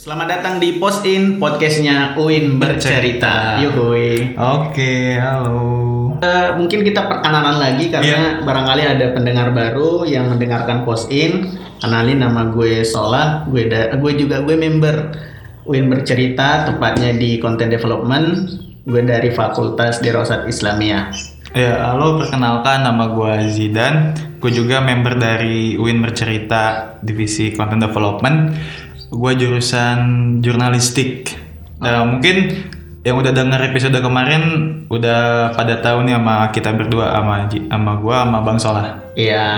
Selamat datang di Post In podcastnya Uin bercerita. Yuk Uin. Oke, halo. Eh, mungkin kita perkenalan lagi karena barangkali ada pendengar baru yang mendengarkan Post In. Kenalin nama gue Sola, gue da- gue juga gue member Uin bercerita, tepatnya di Content Development. Gue dari Fakultas Dirosat Islamiyah. Ya, halo, perkenalkan nama gue Zidan. Gue juga member dari UIN Bercerita Divisi Content Development. Gue jurusan jurnalistik. Eh, mungkin yang udah denger episode kemarin udah pada tahu nih sama kita berdua sama sama gue sama Bang Solah. Iya,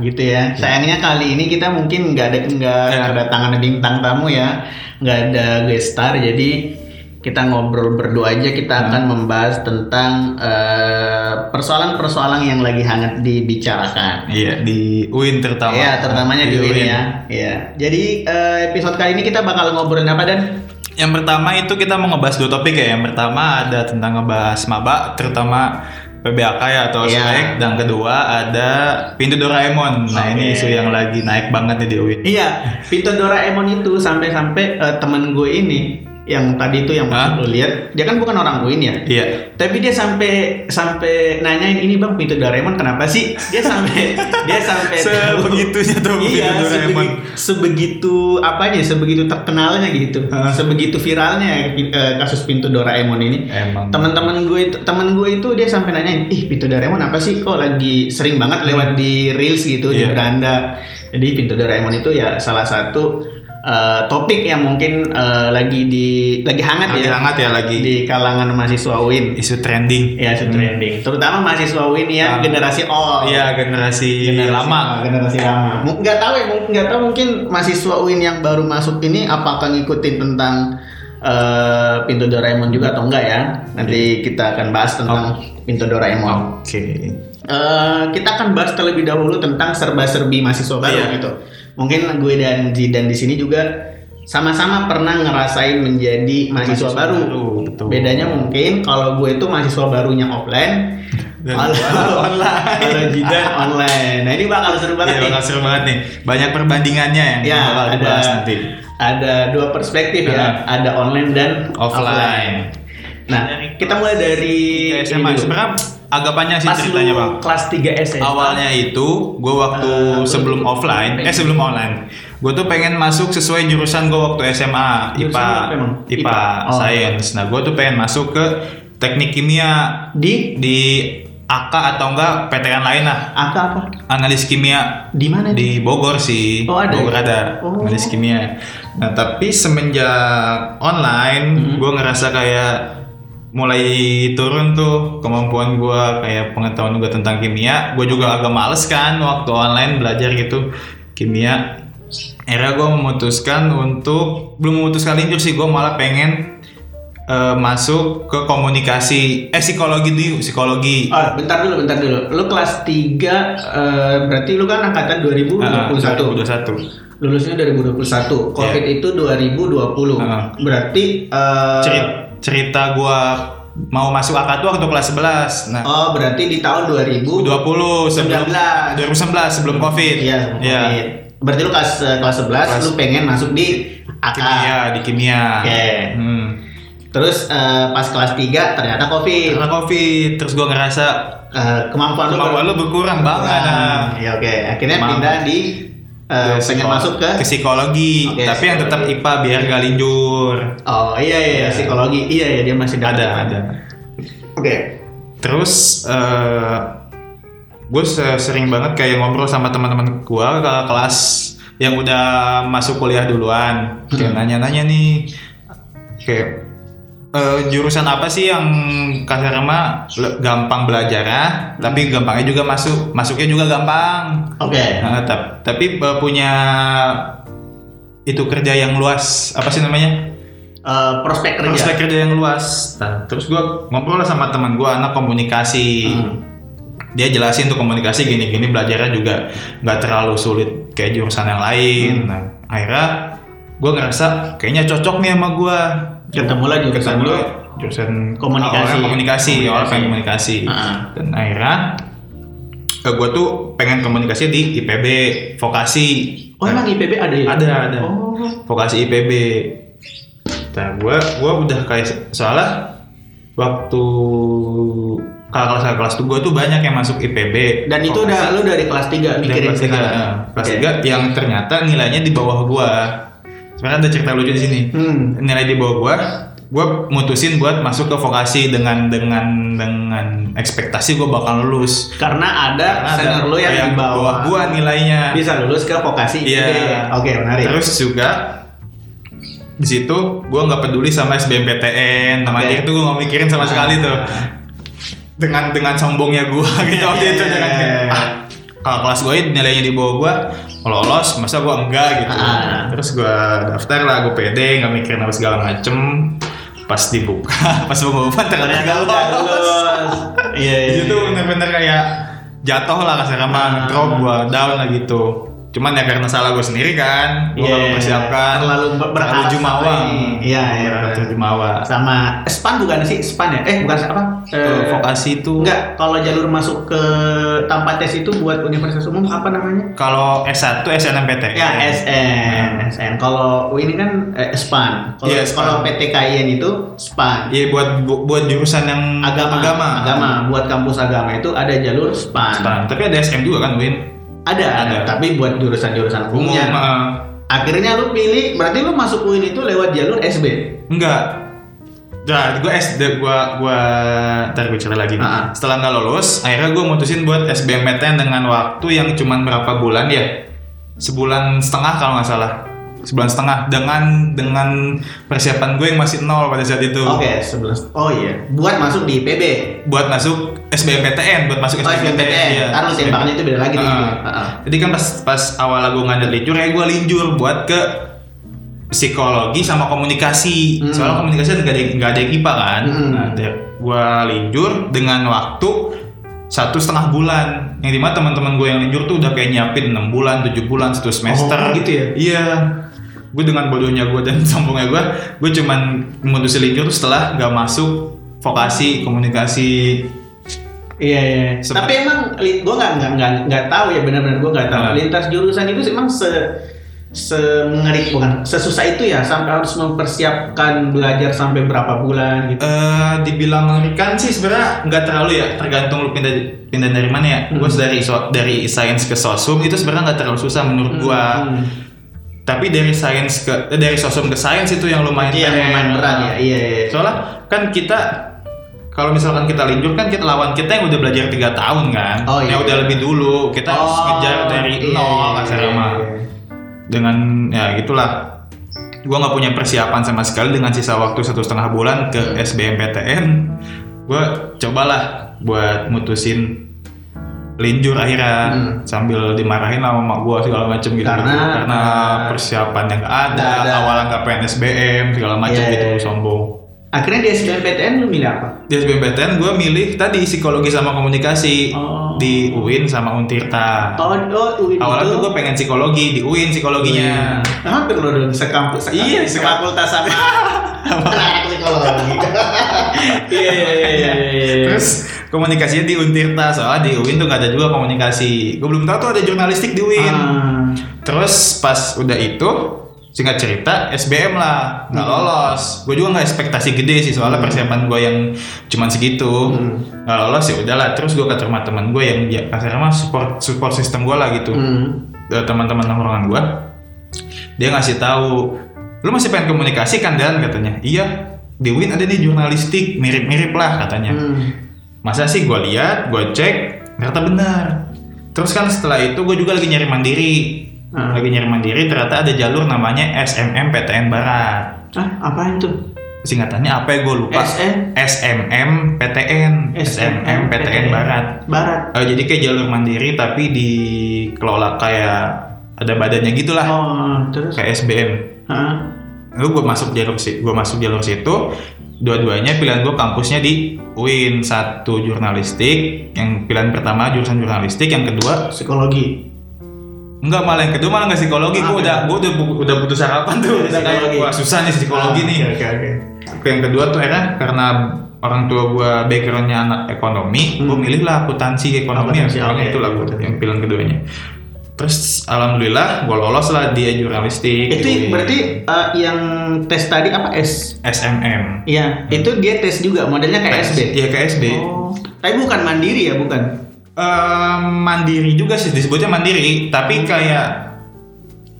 gitu ya. Sayangnya kali ini kita mungkin nggak ada nggak Ya. kedatangan bintang tamu ya, nggak ada guest star. Jadi kita ngobrol berdua aja. Kita akan membahas tentang eh, persoalan-persoalan yang lagi hangat dibicarakan. Iya, di UIN terutama. Iya, terutamanya di UIN ya. Iya. Jadi eh, episode kali ini kita bakal ngobrolin apa dan? Yang pertama itu kita mau ngebahas dua topik ya. Yang pertama ada tentang ngebahas maba, terutama PBAK ya atau ospek. Dan kedua ada pintu Doraemon. Nah ini Oke. isu yang lagi naik banget nih di UIN. Iya, Pintu Doraemon itu sampai-sampai eh, temen gue ini yang tadi itu yang Hah? lu lihat, dia kan bukan orang UIN ya. Iya. Tapi dia sampai sampai nanyain ini bang pintu Doraemon kenapa sih? Dia sampai dia sampai. Sebegitunya tuh iya, Doraemon. sebegi- sebegitu apanya? Sebegitu terkenalnya gitu. Hah? Sebegitu viralnya eh, kasus pintu Doraemon ini. Emang. Teman-teman gue itu teman gue itu dia sampai nanyain, "Ih, pintu Doraemon apa sih? Kok lagi sering banget lewat di reels gitu di Iya. beranda." Jadi pintu Doraemon itu ya salah satu eh, topik yang mungkin eh, lagi di lagi hangat Lagi ya hangat ya lagi di kalangan mahasiswa UIN. isu trending. Ya, itu trending. Terutama mahasiswa UIN yang Ah. generasi O. Iya generasi, Generasi lama. generasi lama. M- Nggak tahu ya, mung- nggak tahu mungkin mahasiswa UIN yang baru masuk ini apakah ngikutin tentang eh, pintu Doraemon juga atau enggak ya? Nanti kita akan bahas tentang pintu Doraemon. Oke. Eh, kita akan bahas terlebih dahulu tentang serba-serbi mahasiswa baru Iya. gitu. Mungkin gue dan Zidan di sini juga sama-sama pernah ngerasain menjadi mahasiswa, Mahasiswa baru. baru, betul. Bedanya mungkin kalau gue itu mahasiswa barunya offline, Dan kalau online. kalau Zidan online. Nah ini bakal seru banget Iya nih. bakal seru banget nih. Banyak perbandingannya yang Ya, bakal ada dibahas nanti. ada dua perspektif ya, Nah. ada online dan Offline. Nah, kita mulai dari SMA sebenarnya agak panjang sih Pas ceritanya bang. kelas 3 SMA. Awalnya itu gue waktu Eh, sebelum lu- offline, pengen- eh sebelum online, gue tuh pengen masuk sesuai jurusan gue waktu SMA, Jurusan IPA? IPA, IPA. Oh. Science. Nah gue tuh pengen masuk ke teknik kimia di di AK atau enggak PTN lain lah, angka apa? analis kimia Di mana? di Bogor sih, Oh, ada Bogor ya? ada Oh. analis kimia. Nah tapi semenjak online, Hmm. gue ngerasa kayak mulai turun tuh kemampuan gue kayak pengetahuan gue tentang kimia. Gue juga agak males kan waktu online belajar gitu kimia. Akhirnya gue memutuskan untuk belum memutuskan linjur sih gue malah pengen eh, masuk ke komunikasi eh psikologi dulu psikologi Oh, bentar dulu, bentar dulu. Lu kelas 3 eh, berarti lu kan angkatan 2021. Ah, 2021 Lulusnya 2021. Covid itu 2020. Ah. Berarti eh, cerita, cerita gua mau masuk AK tuh waktu kelas 11. Nah, Oh, berarti di tahun 2020. 20 sebelum 19. 2019 sebelum Covid. Iya, Iya. Covid. Berarti lu kelas eh, kelas 11 Kelas- lu pengen masuk di AK. Kimia di kimia. Oke. Hmm. Terus eh, pas kelas 3 ternyata Covid. Karena Covid terus gua ngerasa Eh, kemampuan lu kemampuan lu berkurang banget. Nah, Ya oke, akhirnya Kemampuan. pindah di Ke pengen masuk ke ke psikologi, Oke, tapi yang tetap. IPA biar gak linjur. Oh iya iya, iya, psikologi. Iya iya dia masih Ada, dapat. ada. Oke. Terus eh gue sering banget kayak ngobrol sama teman-teman gue ke kelas yang udah masuk kuliah duluan, kayak Hmm. nanya-nanya nih, kayak eh, jurusan apa sih yang kasar mah gampang belajar tapi gampangnya juga masuk, masuknya juga gampang. Oke. Nah, tap- tapi eh, punya itu kerja yang luas, apa sih namanya? Eh, prospek kerja. prospek kerja yang luas. Nah, terus gue ngobrol lah sama teman gue anak komunikasi. Hmm. Dia jelasin tuh komunikasi gini-gini belajarnya juga nggak terlalu sulit kayak jurusan yang lain. Hmm. Nah, akhirnya gue ngerasa kayaknya cocok nih sama gue. Ketemu lah jurusan Ketemu jurusan Komunikasi. komunikasi, Komunikasi. pengen komunikasi. Ah. Dan akhirnya gue tuh pengen komunikasi di IPB vokasi. Oh emang IPB ada ya? Ada, ada. Oh. Vokasi IPB. cita gue gue udah kayak soalnya waktu kakak kelas kelas tuh gue tuh banyak yang masuk IPB Dan itu udah lu dari kelas 3 dari mikirin kelas tiga sekarang. eh, kelas Oke. tiga yang ternyata nilainya di bawah gue sebenarnya ada cerita lucu di sini Hmm. nilai di bawah gue gue mutusin buat masuk ke vokasi dengan dengan dengan ekspektasi gue bakal lulus Karena ada Karena ada senior lu yang yang di bawah gue nilainya bisa lulus ke vokasi Iya. IPB. Oke, menarik. Terus juga di situ gue nggak peduli sama SBMPTN, namanya Oke. itu gue nggak mikirin sama sekali tuh. Ah. Dengan dengan sombongnya gue gitu waktu itu dengan kayak, ah, kalau kelas gue nilainya di bawah gue lolos, masa gue enggak gitu. Ah. Terus gue daftar lah, gue pede, nggak mikirin apa segala macem. Pas dibuka, pas pengumuman ternyata nggak lolos. Iya, iya. Di situ bener-bener kayak jatuh lah kasar Ah. mah drop gua down lah gitu. Cuman ya karena salah gue sendiri kan, gue Iya, gak mempersiapkan. terlalu ber- terlalu berharap jumawa. sama ini. Iya, iya. Terlalu jumawa. sama span bukan sih span ya eh bukan apa Eh, vokasi itu enggak kalau jalur masuk ke tanpa tes itu buat universitas umum apa namanya kalau S1 SNMPTN. ya SN SN kalau ini kan eh, span kalau span. kalau PTKIN itu span Iya buat bu- buat jurusan yang agama agama. agama buat kampus agama itu ada jalur span, Span. Tapi ada SM juga kan, Win? Ada ada tapi buat jurusan-jurusan Umum. umumnya eh, akhirnya lu pilih berarti lu masuk UIN itu lewat jalur SB enggak. Nah, gue SD, gue gue ntar gue cerita lagi. Ah. Setelah nggak lulus, akhirnya gue mutusin buat SBMPTN dengan waktu yang cuman berapa bulan ya? Sebulan setengah kalau nggak salah. Sebulan setengah dengan dengan persiapan gue yang masih nol pada saat itu. oke 11 oh iya buat masuk di PB Buat masuk SBMPTN, buat masuk Oh, SBMPTN. Iya. Ntar lu tembakannya itu beda lagi nih. Ah. Heeh. Jadi kan pas pas awal gue ngajak linjur, ya gue linjur buat ke psikologi sama komunikasi. Hmm. Soalnya komunikasi nggak ada nggak ada IPA kan. Hmm. Nah, gue linjur dengan waktu satu setengah bulan. Yang di mana teman-teman gue yang linjur tuh udah kayak nyiapin enam bulan, tujuh bulan, satu semester. Oh, gitu ya? Iya. Gue dengan bodohnya gue dan sombongnya gue, gue cuman memutusin linjur tuh setelah nggak masuk vokasi komunikasi Iya iya. Sempet- Tapi emang gua nggak nggak nggak nggak tahu ya benar-benar gua nggak tahu. Ah. Lintas jurusan itu emang se se mengeri bukan sesusah itu ya sampai harus mempersiapkan belajar sampai berapa bulan gitu. Eh, dibilang mengerikan sih sebenarnya nggak terlalu ya tergantung lu pindah pindah dari mana ya Hmm. gue dari so- dari sains ke sosum itu sebenarnya nggak terlalu susah menurut gua Hmm. Tapi dari sains ke eh, dari sosum ke sains itu yang lumayan Iya pengen. lumayan berat ya. Iya iya. soalnya kan kita kalau misalkan kita linjur kan kita lawan kita yang udah belajar tiga tahun kan Oh, iya. yang udah lebih dulu kita harus Oh, ngejar dari iya, nol iya, kasar iya, mah. iya. dengan ya gitulah gua nggak punya persiapan sama sekali dengan sisa waktu satu setengah bulan ke SBMPTN gue cobalah buat mutusin linjur akhirnya Hmm. sambil dimarahin sama mak gue segala macem gitu Karena- karena persiapan yang ada, ada. awalnya nggak pengen SBM segala macem Iya, gitu iya. sombong Akhirnya di SBMPTN lu milih apa? di SBMPTN gue milih tadi psikologi sama komunikasi Oh. di UIN sama Untirta Oh, oh UIN awalnya itu- tuh gue pengen psikologi di UIN psikologinya Hampir lo dong sekampus, Iya, sefakultas sama anak psikologi. Iya iya iya iya. iya. Terus komunikasinya di Untirta soalnya di UIN tuh nggak ada juga komunikasi. Gue belum tahu tuh ada jurnalistik di UIN. Ah. Terus pas udah itu singkat cerita SBM lah nggak Hmm. lolos. Gue juga nggak ekspektasi gede sih soalnya persiapan gue yang cuman segitu Hmm. nggak lolos ya udahlah. Terus gue ke rumah teman gue yang ya kasarnya mah support support sistem gue lah gitu. Hmm. Eh, teman-teman nongkrongan gue dia ngasih tahu lu masih pengen komunikasi kan dan katanya iya di UIN ada nih jurnalistik mirip-mirip lah katanya Hmm. Masa sih gue lihat gue cek ternyata benar terus kan setelah itu gue juga lagi nyari mandiri Ah. lagi nyari mandiri ternyata ada jalur namanya SMM PTN Barat Ah, apaan tuh? singkatannya apa ya gue lupa SN? SMM PTN SMM PTN Barat Barat. Eh, jadi kayak jalur mandiri tapi dikelola kayak ada badannya gitulah Oh, terus? kayak SBM Hah? lalu gue masuk jalur si gue masuk jalur situ dua-duanya pilihan gue kampusnya di UIN satu jurnalistik yang pilihan pertama jurusan jurnalistik yang kedua Psikologi. enggak malah yang kedua malah nggak psikologi gue Apa? udah gue udah udah putus harapan tuh udah kayak wah susah nih psikologi Ah, nih oke. oke. yang kedua tuh akhirnya karena orang tua gue backgroundnya anak ekonomi Hmm. gue milih lah akuntansi ekonomi yang oke. itu lah gue yang pilihan keduanya terus alhamdulillah gue lolos lah di jurnalistik Itu di berarti eh, yang tes tadi apa S? SMM Iya, itu dia tes juga modelnya kayak SB. Iya kayak SB Oh. Tapi bukan mandiri ya, bukan. Eh, mandiri juga sih disebutnya mandiri tapi kayak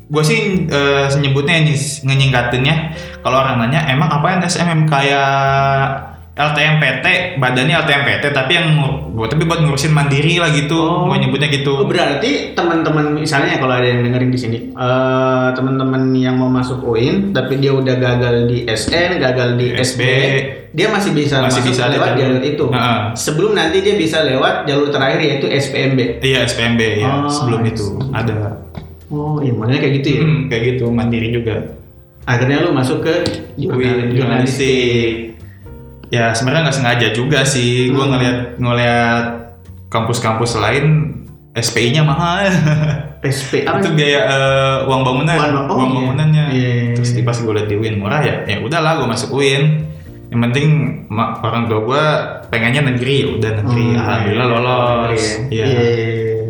gue sih eh, nyebutnya ngenyingkatinnya kalau orang nanya emang apa yang SMM kayak LTMPT badannya LTMPT tapi yang buat tapi buat ngurusin mandiri lah gitu Oh. gue nyebutnya gitu Oh, berarti teman-teman misalnya kalau ada yang dengerin di sini, eh, teman-teman yang mau masuk UIN tapi dia udah gagal di SN, gagal di SB, SB, dia masih bisa masih masuk bisa lewat jalur. jalur itu. Heeh. Sebelum nanti dia bisa lewat jalur terakhir yaitu SPMB. iya SPMB ya Oh, sebelum I itu ada Oh, iya modelnya kayak gitu ya. Hmm, kayak gitu mandiri juga Akhirnya lu masuk ke jurnalistik ya sebenarnya nggak sengaja juga sih gue Hmm. ngeliat ngeliat kampus-kampus lain SPI-nya mahal SP apa? itu biaya eh, uang bangunan Uang- oh, uang iya. bangunannya Iya, iya, terus iya. di pas gue liat di UIN murah ya ya udahlah gue masuk UIN yang penting orang tua gue pengennya negeri ya udah negeri Hmm, alhamdulillah iya, lolos Iya. iya Iya.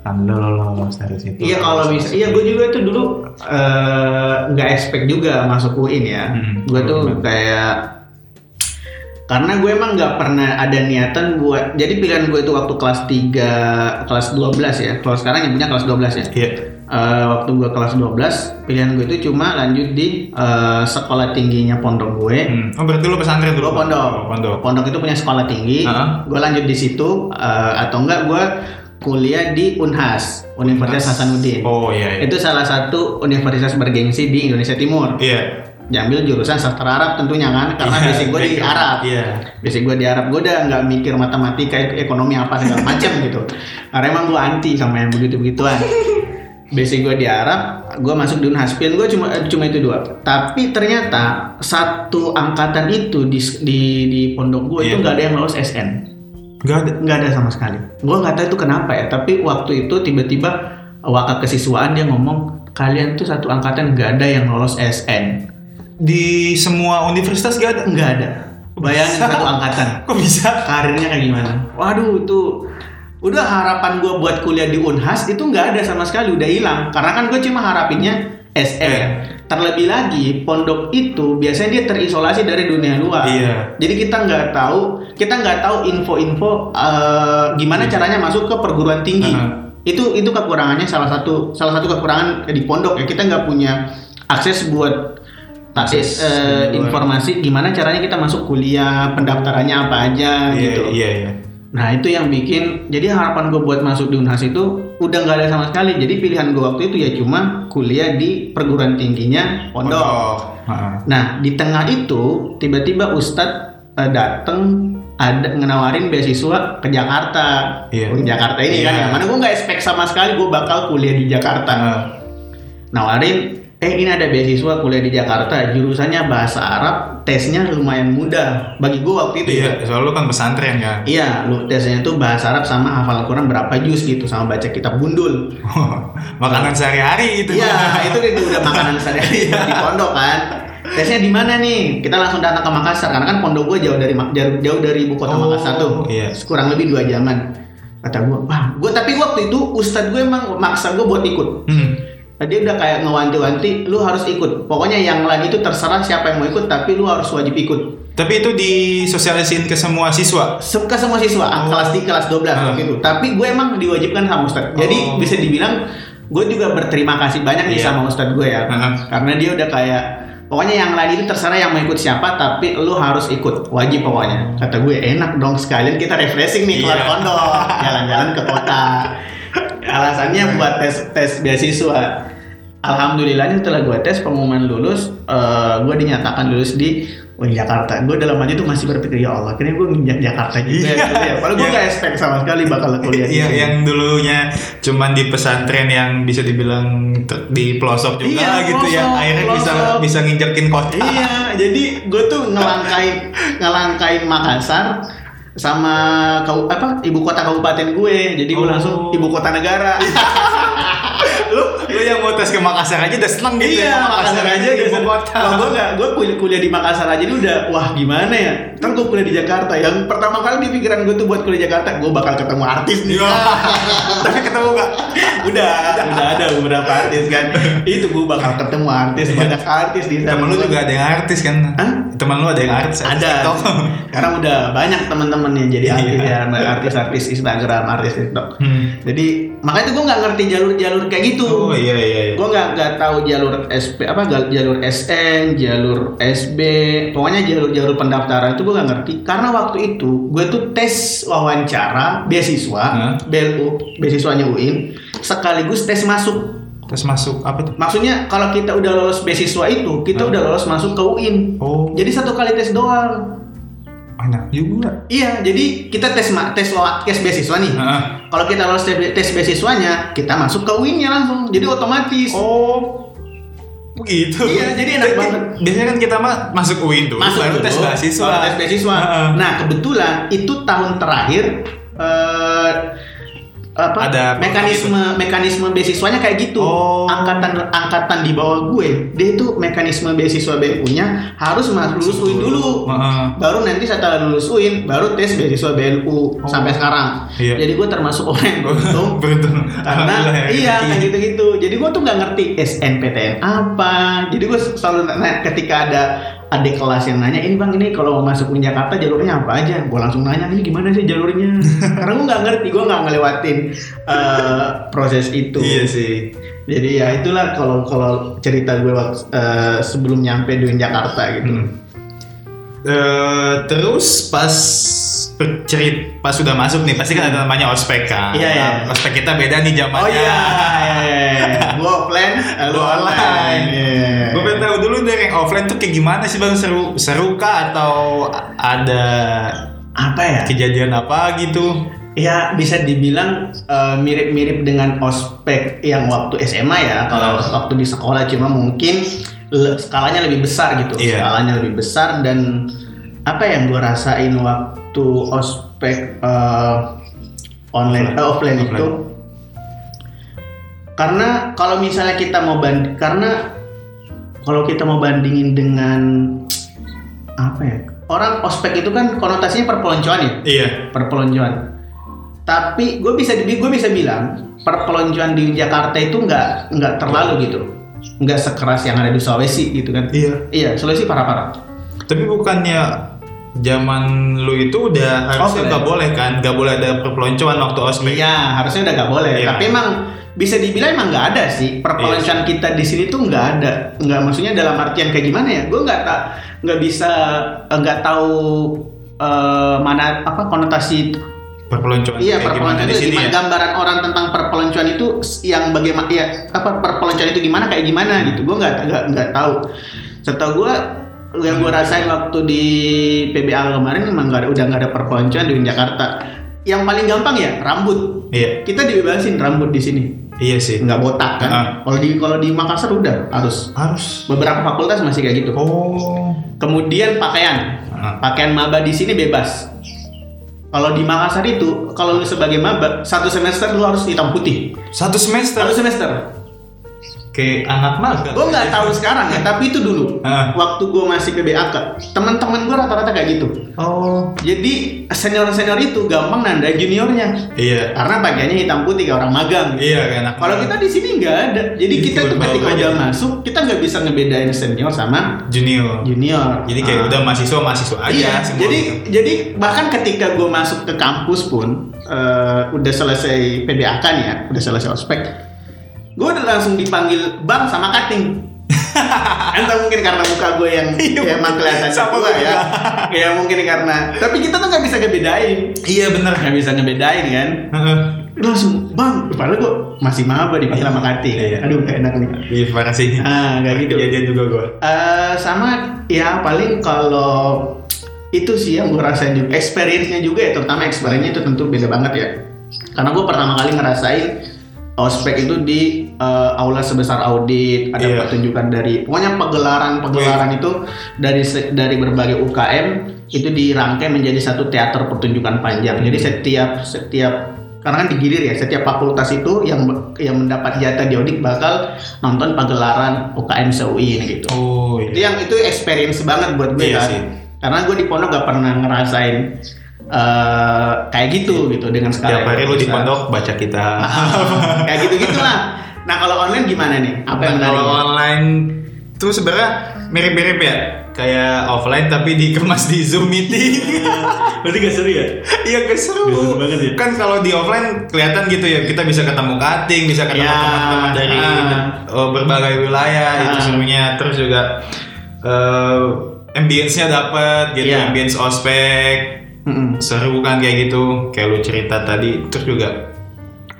alhamdulillah lolos dari situ Iya kalau bisa, iya gue juga tuh dulu eh, nggak expect juga masuk UIN ya. Hmm, gue tuh kayak karena gue emang nggak pernah ada niatan buat jadi pilihan gue itu waktu kelas 3 kelas 12 ya kalau sekarang yang punya kelas 12 ya iya Eh, waktu gue kelas 12 pilihan gue itu cuma lanjut di eh, sekolah tingginya pondok gue Hmm. oh berarti lu pesantren dulu Gue pondok. Oh, pondok Pondok itu punya sekolah tinggi. Heeh. Gue lanjut di situ eh, atau enggak gue kuliah di Unhas, Universitas Hasanuddin. oh iya iya Itu salah satu universitas bergengsi di Indonesia Timur. iya Diambil jurusan sastra Arab tentunya kan, karena Iya, basic gue di background. Arab. iya Basic gue di Arab, gue udah nggak mikir matematika, ekonomi apa segala macam gitu. Karena emang gue anti sama yang begitu-begituan. Basic gue di Arab, gue masuk di Unhas. Pilihan gue cuma cuma itu dua. Tapi ternyata satu angkatan itu di di, di pondok gue itu Iya. nggak ada yang lolos SN, nggak ada nggak ada sama sekali. Gue nggak tahu itu kenapa ya. Tapi waktu itu tiba-tiba wakil kesiswaan dia ngomong kalian tuh satu angkatan nggak ada yang lolos SN, di semua universitas gak ada nggak ada. Bayangin satu angkatan. kok bisa karirnya kayak gimana? Waduh itu udah harapan gue buat kuliah di Unhas itu nggak ada sama sekali udah hilang karena kan gue cuma harapinnya SN. Eh. Terlebih lagi pondok itu biasanya dia terisolasi dari dunia luar. Iya. Jadi kita nggak tahu kita nggak tahu info-info eh, gimana caranya masuk ke perguruan tinggi. Aha. Itu itu kekurangannya salah satu salah satu kekurangan di pondok ya kita nggak punya akses buat Eh, di luar. informasi gimana caranya kita masuk kuliah pendaftarannya apa aja iya gitu. iya iya Nah itu yang bikin jadi harapan gue buat masuk di Unhas itu udah nggak ada sama sekali. Jadi pilihan gue waktu itu ya cuma kuliah di perguruan tingginya pondok. Heeh. Nah di tengah itu tiba-tiba Ustadz eh, dateng ada ngenawarin beasiswa ke Jakarta. Iya. Ke Jakarta ini kan. Iya. Yang mana gue nggak expect sama sekali gue bakal kuliah di Jakarta. Heeh. Nawarin eh ini ada beasiswa kuliah di Jakarta jurusannya bahasa Arab tesnya lumayan mudah bagi gue waktu itu ya. iya soalnya lu kan pesantren kan Iya, lu tesnya itu bahasa Arab sama hafal Quran berapa juz gitu sama baca kitab gundul. makanan sehari-hari itu Iya, itu udah makanan sehari di pondok kan. Tesnya di mana nih? Kita langsung datang ke Makassar karena kan pondok gue jauh dari jauh dari ibu kota Oh, Makassar tuh. iya. Kurang lebih dua jaman. Kata gue, wah, gue tapi waktu itu ustadz gue emang maksa gue buat ikut. Hmm. Dia udah kayak ngewanti-wanti, lu harus ikut. Pokoknya yang lain itu terserah siapa yang mau ikut, tapi lu harus wajib ikut. tapi itu disosialisin ke semua siswa Suka semua siswa Oh. kelas 3 kelas 12 Hmm. gitu. Tapi gue emang diwajibkan sama Ustadz. Jadi Oh. bisa dibilang gue juga berterima kasih banyak nih Iya. sama Ustadz gue ya. Heeh. Karena dia udah kayak pokoknya yang lain itu terserah yang mau ikut siapa tapi lu harus ikut. Wajib pokoknya. Kata gue enak dong sekalian kita refreshing nih keluar pondok, jalan-jalan ke kota. Alasannya buat tes tes beasiswa. Alhamdulillahnya setelah gue tes pengumuman lulus, eh, gue dinyatakan lulus di UIN Jakarta. Gue dalam hati tuh masih berpikir ya Allah, akhirnya gue nginjak Jakarta juga. Iya. gitu ya. Padahal gue Iya. gak expect sama sekali bakal kuliah di Iya, sini. yang dulunya cuman di pesantren yang bisa dibilang di pelosok juga Iya, gitu ya. pelosok, Akhirnya bisa pelosok. bisa nginjekin kota. Iya, jadi gue tuh ngelangkain ngelangkain Makassar sama kau apa ibu kota kabupaten gue. Jadi gue Oh. langsung ibu kota negara. lu lu yang mau tes ke Makassar aja udah seneng gitu iya ya, Makassar aja ibu gitu kota Kalau gue nggak gue kuliah, kuliah di Makassar aja ini udah wah gimana ya ntar gue kuliah di Jakarta yang pertama kali di pikiran gue tuh buat kuliah di Jakarta gue bakal ketemu artis nih Iya. tapi ketemu gak udah udah ada beberapa artis kan itu gue bakal ketemu artis banyak artis di sana temen lu juga ada yang artis kan Hah? temen lu ada yang artis ada sekarang udah banyak teman-teman yang jadi artis Iya. ya artis-artis Instagram artis TikTok. Hmm. jadi makanya tuh gue nggak ngerti jalur-jalur kayak gitu. Oh iya iya iya. Gue nggak nggak tahu jalur SP apa jalur SN jalur SB pokoknya jalur-jalur pendaftaran itu gue nggak ngerti. Karena waktu itu gue tuh tes wawancara beasiswa Hah? BLU beasiswanya UIN sekaligus tes masuk. Terus masuk apa tuh? Maksudnya kalau kita udah lolos beasiswa itu kita Hah? udah lolos masuk ke UIN oh. Jadi satu kali tes doang enak juga. Iya jadi kita tes ma- tes tes beasiswa nih. Kalau kita lolos tes, tes beasiswanya kita masuk ke UIN-nya langsung. Jadi otomatis. Oh begitu. Iya, jadi enak banget. biasanya kan kita mah masuk UIN dulu masuk baru dulu, tes beasiswa. baru tes beasiswa. Nah kebetulan itu tahun terakhir eh, apa Ada mekanisme mekanisme beasiswanya kayak gitu. Oh. Angkatan angkatan di bawah gue, dia itu mekanisme beasiswa BNU-nya harus mas lulus UIN dulu. Heeh. Baru nanti setelah lulus UIN, baru tes beasiswa BNU sampai sekarang. Iya. Jadi gue termasuk orang yang beruntung beruntung karena ya, iya kayak gitu-gitu jadi gue tuh nggak ngerti SNPTN apa jadi gue selalu ketika ada adik kelas yang nanya ini bang ini kalau mau masuk ke Jakarta jalurnya apa aja? Gue langsung nanya ini gimana sih jalurnya? Karena gue nggak ngerti gue nggak ngelewatin eh, proses itu. Iya sih. Jadi ya itulah kalau kalau cerita gue waktu, eh, sebelum nyampe di Jakarta gitu. Hmm. Eh, terus pas cerit pas sudah masuk nih pasti kan ada namanya ospek kan? Iya, iya. Nah, ospek kita beda nih zamannya. Oh iya. gue offline eh, lu Lu online. Iya. gue pengen tahu dulu dari yang offline tuh kayak gimana sih bang seru seru kah atau ada apa ya kejadian apa gitu Ya bisa dibilang eh, mirip-mirip dengan ospek yang waktu SMA ya. Kalau Hmm. waktu di sekolah cuma mungkin skalanya lebih besar gitu. Iya. Skalanya lebih besar dan apa yang gue rasain waktu ospek eh, online eh, offline Offline. itu karena kalau misalnya kita mau band karena kalau kita mau bandingin dengan apa ya orang ospek itu kan konotasinya perpeloncoan ya iya perpeloncoan. Tapi gue bisa gue bisa bilang perpeloncoan di Jakarta itu nggak nggak terlalu gitu, nggak sekeras yang ada di Sulawesi gitu kan. iya Iya, Sulawesi parah-parah. tapi bukannya zaman lu itu udah harusnya Offline. nggak boleh kan nggak boleh ada perpeloncoan waktu ospek Iya, harusnya udah nggak boleh. Iya. Tapi emang bisa dibilang emang nggak ada sih perpeloncoan kita di sini tuh nggak ada. Nggak maksudnya dalam artian kayak gimana ya? Gue nggak tak nggak bisa nggak tahu eh, mana apa konotasi perpeloncoan Iya perpeloncoan di itu sini gimana ya gambaran orang tentang perpeloncoan itu yang bagaimana ya apa perpeloncoan itu gimana kayak gimana gitu gue nggak nggak nggak tahu setahu gue yang gue rasain waktu di PBA kemarin emang nggak ada udah nggak ada perpeloncoan di Jakarta. Yang paling gampang ya rambut. Iya. Kita dibebasin rambut di sini. Iya sih. Nggak botak kan? Ah. kalau di kalau di Makassar udah harus. Harus. Beberapa fakultas masih kayak gitu. Oh. Kemudian pakaian. Ah. pakaian maba di sini bebas. Kalau di Makassar itu kalau lu sebagai maba satu semester lu harus hitam putih. Satu semester? Satu semester kayak anak magang gue nggak tahu sekarang ya tapi itu dulu. Ah. waktu gue masih PBAK teman-teman gue rata-rata kayak gitu. Oh. Jadi senior senior itu gampang nanda juniornya. Iya. Karena pakaiannya hitam putih kayak orang magang. Iya kayak anak kalau kita di sini nggak ada. Jadi Iya, kita tuh ketika udah masuk kita nggak bisa ngebedain senior sama junior. junior. Jadi kayak Ah. udah mahasiswa mahasiswa aja Iya, semua jadi gitu. jadi bahkan ketika gue masuk ke kampus pun eh, udah selesai PBAK nih ya, udah selesai ospek, gue udah langsung dipanggil bang sama kating. Entah mungkin karena muka gue yang Iya, ya emang kelihatan sama gue ya, ya mungkin karena. Tapi kita tuh nggak bisa ngebedain, iya bener nggak bisa ngebedain kan. Langsung bang, padahal gue masih maba dipanggil sama kating. Iya. Aduh gak enak nih. iya parah sih Ah, kayak gitu. kejadian juga gue Eh, sama ya paling kalau itu sih yang gue rasain juga experience-nya juga ya terutama experience-nya itu tentu beda banget ya karena gue pertama kali ngerasain ospek itu di eh, aula sebesar audit ada Iya. pertunjukan dari pokoknya pegelaran-pegelaran itu dari dari berbagai UKM itu dirangkai menjadi satu teater pertunjukan panjang jadi setiap setiap karena kan digilir ya setiap fakultas itu yang yang mendapat jatah di Odik bakal nonton pagelaran UKM ini gitu. Oh Itu yang itu experience banget buat gue Iya kan. sih. Karena gue di pondok gak pernah ngerasain eh kayak gitu gitu dengan skala Tiap hari lu di pondok baca kita. Kayak gitu gitulah. Nah kalau online gimana nih? Apa yang Dan kalau online tuh sebenarnya mirip-mirip ya kayak offline tapi dikemas di Zoom meeting. Berarti gak seru ya? Iya gak seru. Gak seru banget ya? Kan kalau di offline kelihatan gitu ya kita bisa ketemu cutting, bisa ketemu Ya, teman-teman dari ah. oh, berbagai wilayah itu Ah. serunya. Terus juga eh ambience-nya dapat gitu, Iya. ambience ospek. Mm-mm. Seru kan kayak gitu, kayak lu cerita tadi. Terus juga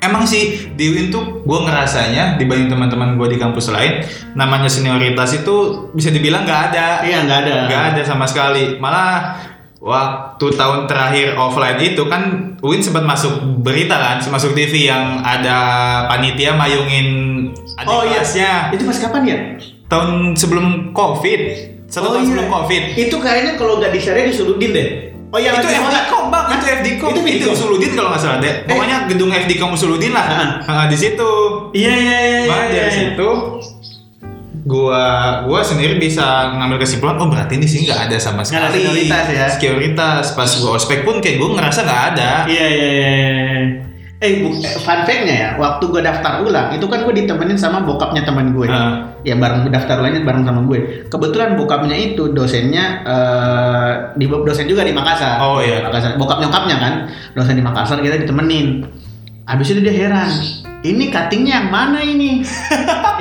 Emang sih di Win tuh gue ngerasanya dibanding teman-teman gue di kampus lain namanya senioritas itu bisa dibilang nggak ada Iya nggak ada. nggak ada sama sekali malah waktu tahun terakhir offline itu kan Win sempat masuk berita kan masuk TV yang ada panitia mayungin adik Oh iya. kelasnya Itu pas kapan ya? tahun sebelum covid satu Oh, tahun iya. sebelum covid Itu kayaknya kalau nggak di share disuludin deh. Oh yang itu FDKOM bang, itu FDKOM, Itu itu, Vidcom? Usuludin kalau nggak salah deh. Pokoknya gedung FDKOM Usuludin lah, Ah. Ah, di situ. Iya iya iya. Iya, dari iya. situ gua gua sendiri bisa ngambil kesimpulan oh berarti di sini nggak ada sama ada sekali senioritas ya? Sekuritas. pas gua ospek pun kayak gua ngerasa nggak ada Iya iya iya. Eh, bu, eh, fun fact-nya ya, waktu gue daftar ulang, itu kan gue ditemenin sama bokapnya teman gue. Ah. Ya bareng daftar ulangnya bareng sama gue. Kebetulan bokapnya itu dosennya eh di dosen juga di Makassar. Oh, iya. Makassar. Bokap nyokapnya kan, dosen di Makassar kita ditemenin. Habis itu dia heran. Ini cuttingnya yang mana ini?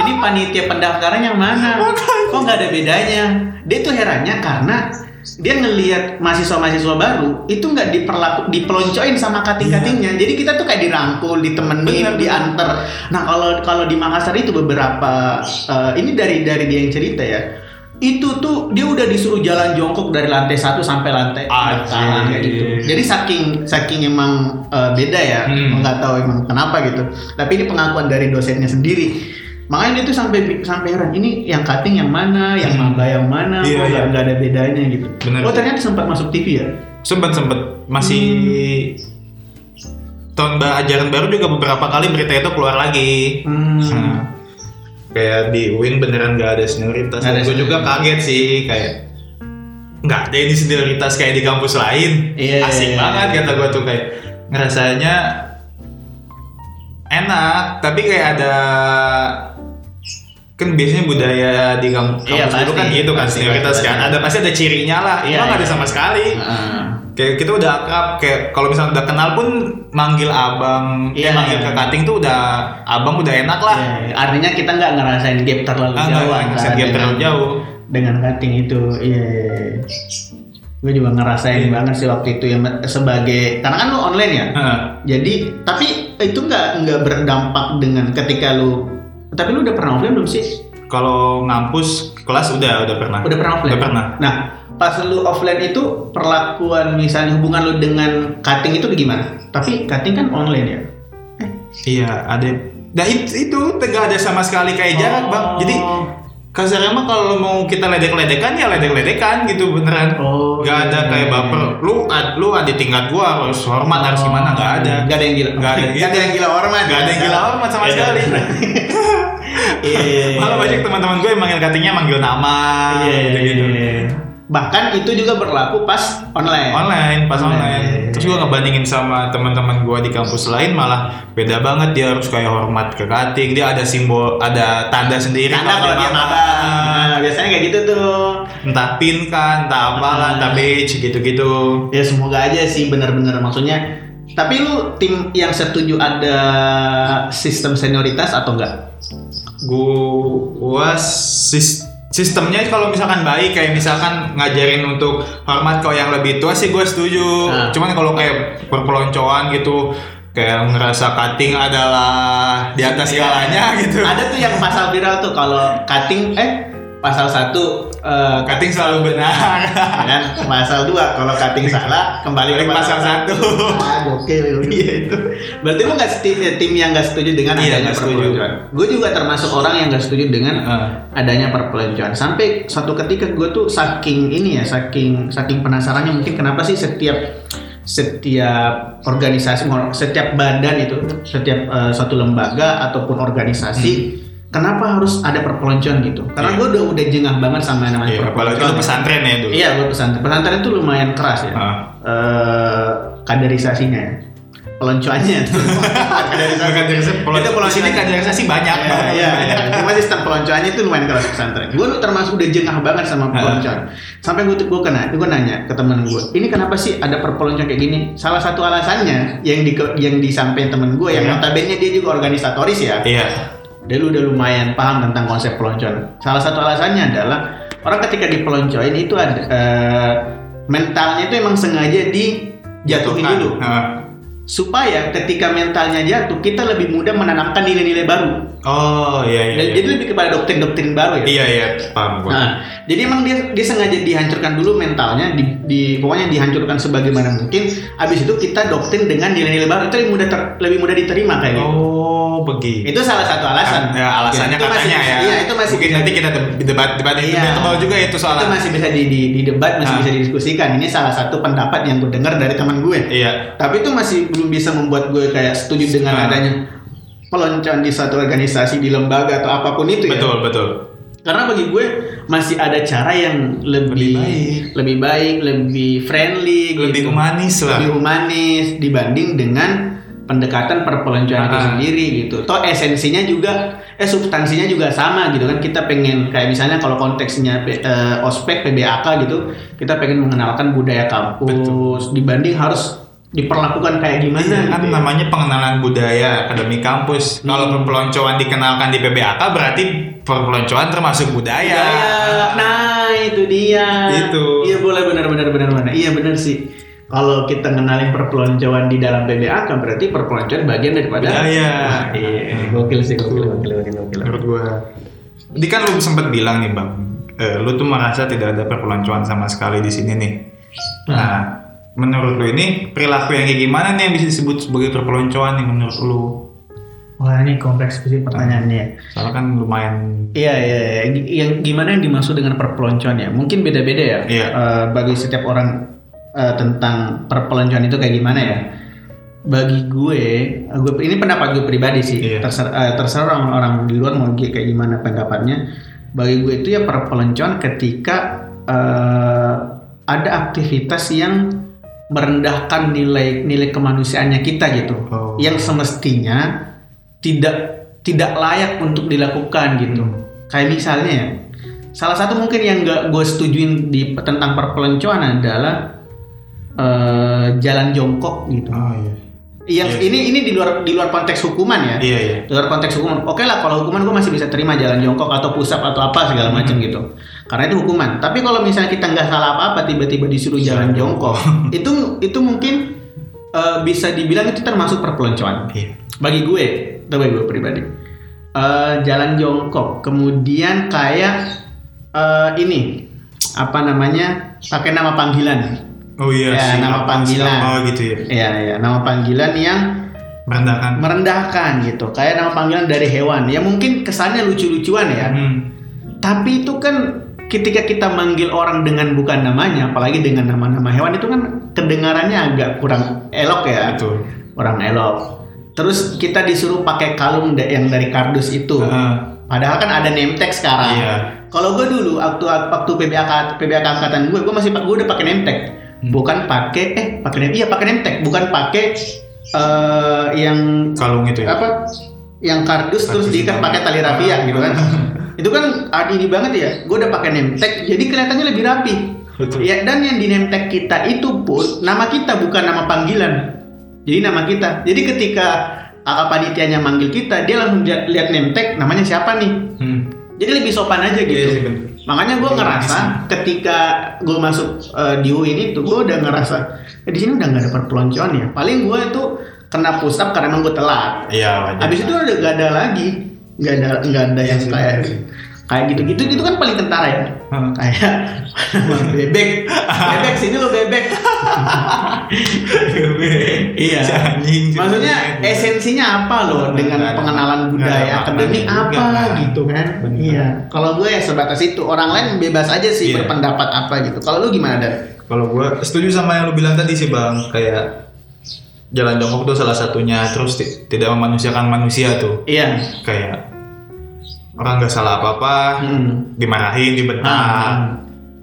ini panitia pendaftaran yang mana? Kok nggak ada bedanya? Dia tuh herannya karena dia ngelihat mahasiswa-mahasiswa baru itu nggak diperlaku dipeloncoin sama kating-katingnya. Jadi kita tuh kayak dirangkul, ditemenin, Bener, diantar. Nah kalau kalau di Makassar itu beberapa eh, ini dari dari dia yang cerita ya. Itu tuh dia udah disuruh jalan jongkok dari lantai satu sampai lantai kayak gitu. Jadi saking saking emang eh, beda ya, Hmm. nggak tahu emang kenapa gitu. Tapi ini pengakuan dari dosennya sendiri. Makanya dia tuh sampai sampai heran ini yang cutting yang mana, yang Hmm. maba yang mana, Iya, nggak iya. nggak ada bedanya gitu. Bener. Oh ternyata sempat masuk TV ya? sempet sempet masih tahun ba- ajaran baru juga beberapa kali berita itu keluar lagi Hmm. Nah, kayak di Win beneran gak ada senioritas. Nggak ada gue juga kaget sih kayak nggak ada ini senioritas kayak di kampus lain. Iya, Asik iya, banget iya. kata gue tuh kayak ngerasanya enak tapi kayak ada kan biasanya budaya di kamp- kampus Iya, dulu kan gitu kan senioritas pasti, kan pasti. ada pasti ada cirinya lah Iya, emang nggak ada iya. sama sekali Heeh. kayak kita udah akrab kayak kalau misalnya udah kenal pun manggil abang Iya, eh, manggil iya. ke cutting tuh udah abang udah enak lah Iya, artinya kita nggak ngerasain gap terlalu Ah, jauh nggak ngerasain gap dengan- terlalu jauh. dengan cutting itu. Iya. Gue juga ngerasain Iya. banget sih waktu itu ya sebagai karena kan lu online ya. Heeh. Jadi tapi itu nggak nggak berdampak dengan ketika lu tapi lu udah pernah offline belum sih? kalau ngampus kelas udah udah pernah Udah pernah offline? udah pernah Nah, pas lu offline itu perlakuan misalnya hubungan lu dengan cutting itu gimana? Tapi cutting kan online ya. iya ada nah itu, itu nggak ada sama sekali kayak jarak bang jadi kasarnya mah kalau mau kita ledek-ledekan ya ledek-ledekan gitu beneran Oh, nggak ada iya. kayak baper lu ad, lu ada tingkat gua harus hormat harus gimana nggak ada Nggak ada yang gila. Nggak ada yang Nggak ada yang gila hormat. nggak ada yang gila hormat sama Iya. sekali Iya. malah banyak teman-teman gue yang manggil cuttingnya manggil nama Iya, gitu-gitu Bahkan itu juga berlaku pas online. online pas Online. online terus gue ngebandingin sama teman-teman gue di kampus lain malah beda banget dia harus kayak hormat ke cutting dia ada simbol ada tanda sendiri Karena kalau dia maba, nah, biasanya kayak gitu tuh. entah pin kan entah apalah entah badge gitu-gitu Ya semoga aja sih benar-benar maksudnya. Tapi lu tim yang setuju ada sistem senioritas atau enggak? Gua sis- sistemnya kalau misalkan baik kayak misalkan ngajarin untuk hormat kau yang lebih tua sih gue setuju. Nah. cuman kalau kayak perpeloncoan gitu kayak ngerasa cutting adalah di atas segalanya gitu. Ada tuh yang pasal viral tuh kalau cutting eh pasal satu eh, cutting selalu benar. Ya kan? Pasal dua kalau cutting salah kembali ke pasal satu. ah gokil iya itu. Berarti lu nggak tim, tim yang nggak setuju dengan Iya, adanya perpeloncoan? gue juga termasuk orang yang nggak setuju dengan Heeh. adanya perpeloncoan. Sampai suatu ketika gue tuh saking ini ya saking saking penasarannya mungkin kenapa sih setiap setiap organisasi, setiap badan itu, setiap eh, suatu lembaga ataupun organisasi, kenapa harus ada perpeloncoan gitu? Karena Iya. gue udah udah jengah banget sama yang namanya apalagi perpeloncoan. lu pesantren ya dulu. Iya, gue pesantren. Pesantren itu lumayan keras ya. Ah. Eh, kaderisasinya ya. Peloncoannya. Bukan dari Itu Itu sini kaderisasi banyak Iya, banget. iya, iya. Cuma sistem peloncoannya itu lumayan keras pesantren. Gue tuh termasuk udah jengah banget sama peloncoan. Sampai gue gue kena, gue nanya ke temen gue, ini kenapa sih ada perpeloncoan kayak gini? Salah satu alasannya yang di yang disampaikan temen gue, yang Iya. notabene dia juga organisatoris ya. Iya. Dia lu udah lumayan paham tentang konsep peloncoan. Salah satu alasannya adalah orang ketika dipeloncoin itu ada eh, mentalnya itu emang sengaja dijatuhin dulu Ah. Supaya ketika mentalnya jatuh kita lebih mudah menanamkan nilai-nilai baru. Oh iya iya. Dan iya. Jadi lebih kepada doktrin-doktrin baru ya. Iya iya paham gua. Nah, jadi emang dia dia sengaja dihancurkan dulu mentalnya, di, di pokoknya dihancurkan sebagaimana mungkin. Habis itu kita doktrin dengan nilai-nilai baru itu lebih mudah ter- lebih mudah diterima kayak gitu. Oh begitu. Itu salah satu alasan. Ya, alasannya Itu masih- katanya ya. Iya, itu masih Mungkin nanti kita deb- debat debat itu Iya. tebal juga itu itu soalnya. masih bisa di, di, di debat, masih Ah. bisa didiskusikan. Ini salah satu pendapat yang gue dengar dari teman gue. Iya. Tapi itu masih belum bisa membuat gue kayak setuju dengan Ah. adanya peloncoan di suatu organisasi, di lembaga atau apa pun itu ya. Betul betul. Karena bagi gue masih ada cara yang lebih Lebih baik. lebih baik, lebih friendly, Lebih gitu. humanis lah. lebih humanis dibanding dengan pendekatan perpeloncoan itu Ah. sendiri gitu. Toh esensinya juga, eh substansinya juga sama gitu kan. Kita pengen kayak misalnya kalau konteksnya eh, ospek PBAK gitu, kita pengen mengenalkan budaya kampus dibanding harus diperlakukan kayak gimana. Iya, kan gitu ya. namanya pengenalan budaya akademi kampus. Kalau Hmm. perpeloncoan dikenalkan di PBAK berarti perpeloncoan termasuk budaya. Budaya. Nah, itu dia. Itu. Iya boleh benar benar benar benar. Iya benar sih. Kalau kita ngenalin perpeloncoan di dalam PBA kan berarti perpeloncoan bagian daripada Budaya. Wah, iya, gokil sih gokil gokil gokil gokil. Menurut gua. Tadi kan lu sempat bilang nih bang, eh, lu tuh merasa tidak ada perpeloncoan sama sekali di sini nih. Nah, menurut lu ini perilaku yang kayak gimana nih yang bisa disebut sebagai perpeloncoan nih menurut lu? Wah ini kompleks sih pertanyaannya. Soalnya kan lumayan Iya iya, iya. Yang gimana yang dimaksud dengan perpeloncoan ya? Mungkin beda-beda ya. Iya. Eh, bagi setiap orang eh, tentang perpeloncoan itu kayak gimana ya? Bagi gue, gue ini pendapat gue pribadi sih. Iya. Terserah, eh, terserah orang-orang di luar mau kayak gimana pendapatnya. Bagi gue itu ya perpeloncoan ketika eh, ada aktivitas yang merendahkan nilai nilai kemanusiaannya kita gitu, Oh. yang semestinya tidak tidak layak untuk dilakukan gitu. Kayak misalnya ya, salah satu mungkin yang gak gue setujuin di tentang perpeloncoan adalah eh, jalan jongkok gitu. Oh iya. Yang Iya. ini ini di luar di luar konteks hukuman ya. Iya iya. Di luar konteks hukuman. Oke lah kalau hukuman gue masih bisa terima jalan jongkok atau push up atau apa segala macam Hmm. gitu. Karena itu hukuman. Tapi kalau misalnya kita nggak salah apa-apa tiba-tiba disuruh jalan jongkok, itu itu mungkin eh, bisa dibilang itu termasuk perpeloncoan Iya. bagi gue itu bagi gue pribadi Eh, jalan jongkok kemudian kayak eh, ini apa namanya pakai nama panggilan Oh iya. Ya, si nama apa, panggilan. siapa gitu ya. ya ya nama panggilan yang Merendahkan. merendahkan gitu kayak nama panggilan dari hewan ya mungkin kesannya lucu-lucuan ya Hmm. tapi itu kan ketika kita manggil orang dengan bukan namanya apalagi dengan nama-nama hewan itu kan kedengarannya agak kurang elok ya Betul. kurang elok terus kita disuruh pakai kalung yang dari kardus itu Heeh. padahal kan ada name tag sekarang Iya. kalau gue dulu waktu waktu PBAK PBAK angkatan gue gue masih gue udah pakai name tag Hmm. bukan pakai eh pakai name iya pakai name tag bukan pakai eh, yang Kalung itu ya. apa yang kardus, terus Kardus diikat itu. pakai tali rafia gitu kan itu kan ini banget ya. Gue udah pakai name tag jadi kelihatannya lebih rapi. Betul. ya dan yang di name tag kita itu pun nama kita bukan nama panggilan. Jadi nama kita. Jadi ketika kakak panitianya manggil kita dia langsung lihat name tag namanya siapa nih? Hmm. jadi lebih sopan aja gitu. Iya sih, bener. makanya gue ngerasa ketika gue masuk eh, di UIN itu gue udah ngerasa eh, di sini udah nggak ada perpeloncoan ya? Paling gue itu kena push up karena emang gue telat. Iya wajar. Habis itu udah gak ada lagi, gak ada nggak ada yang kayak kayak gitu-gitu itu kan paling kentara ya. Heeh. Kayak bebek, bebek sini lo bebek. Iya. Maksudnya esensinya apa loh Nggak dengan pengenalan nggak budaya akademik apa gitu kan? Bener. Iya. Kalau gue ya sebatas itu. Orang lain bebas aja sih Iya. berpendapat apa gitu. Kalau lu gimana ada? Kalau gua setuju sama yang lu bilang tadi sih bang, kayak jalan jongkok tuh salah satunya. Terus ti- tidak memanusiakan manusia tuh, Iya. kayak orang nggak salah apa-apa, Hmm. dimarahin, dibentak. Ah.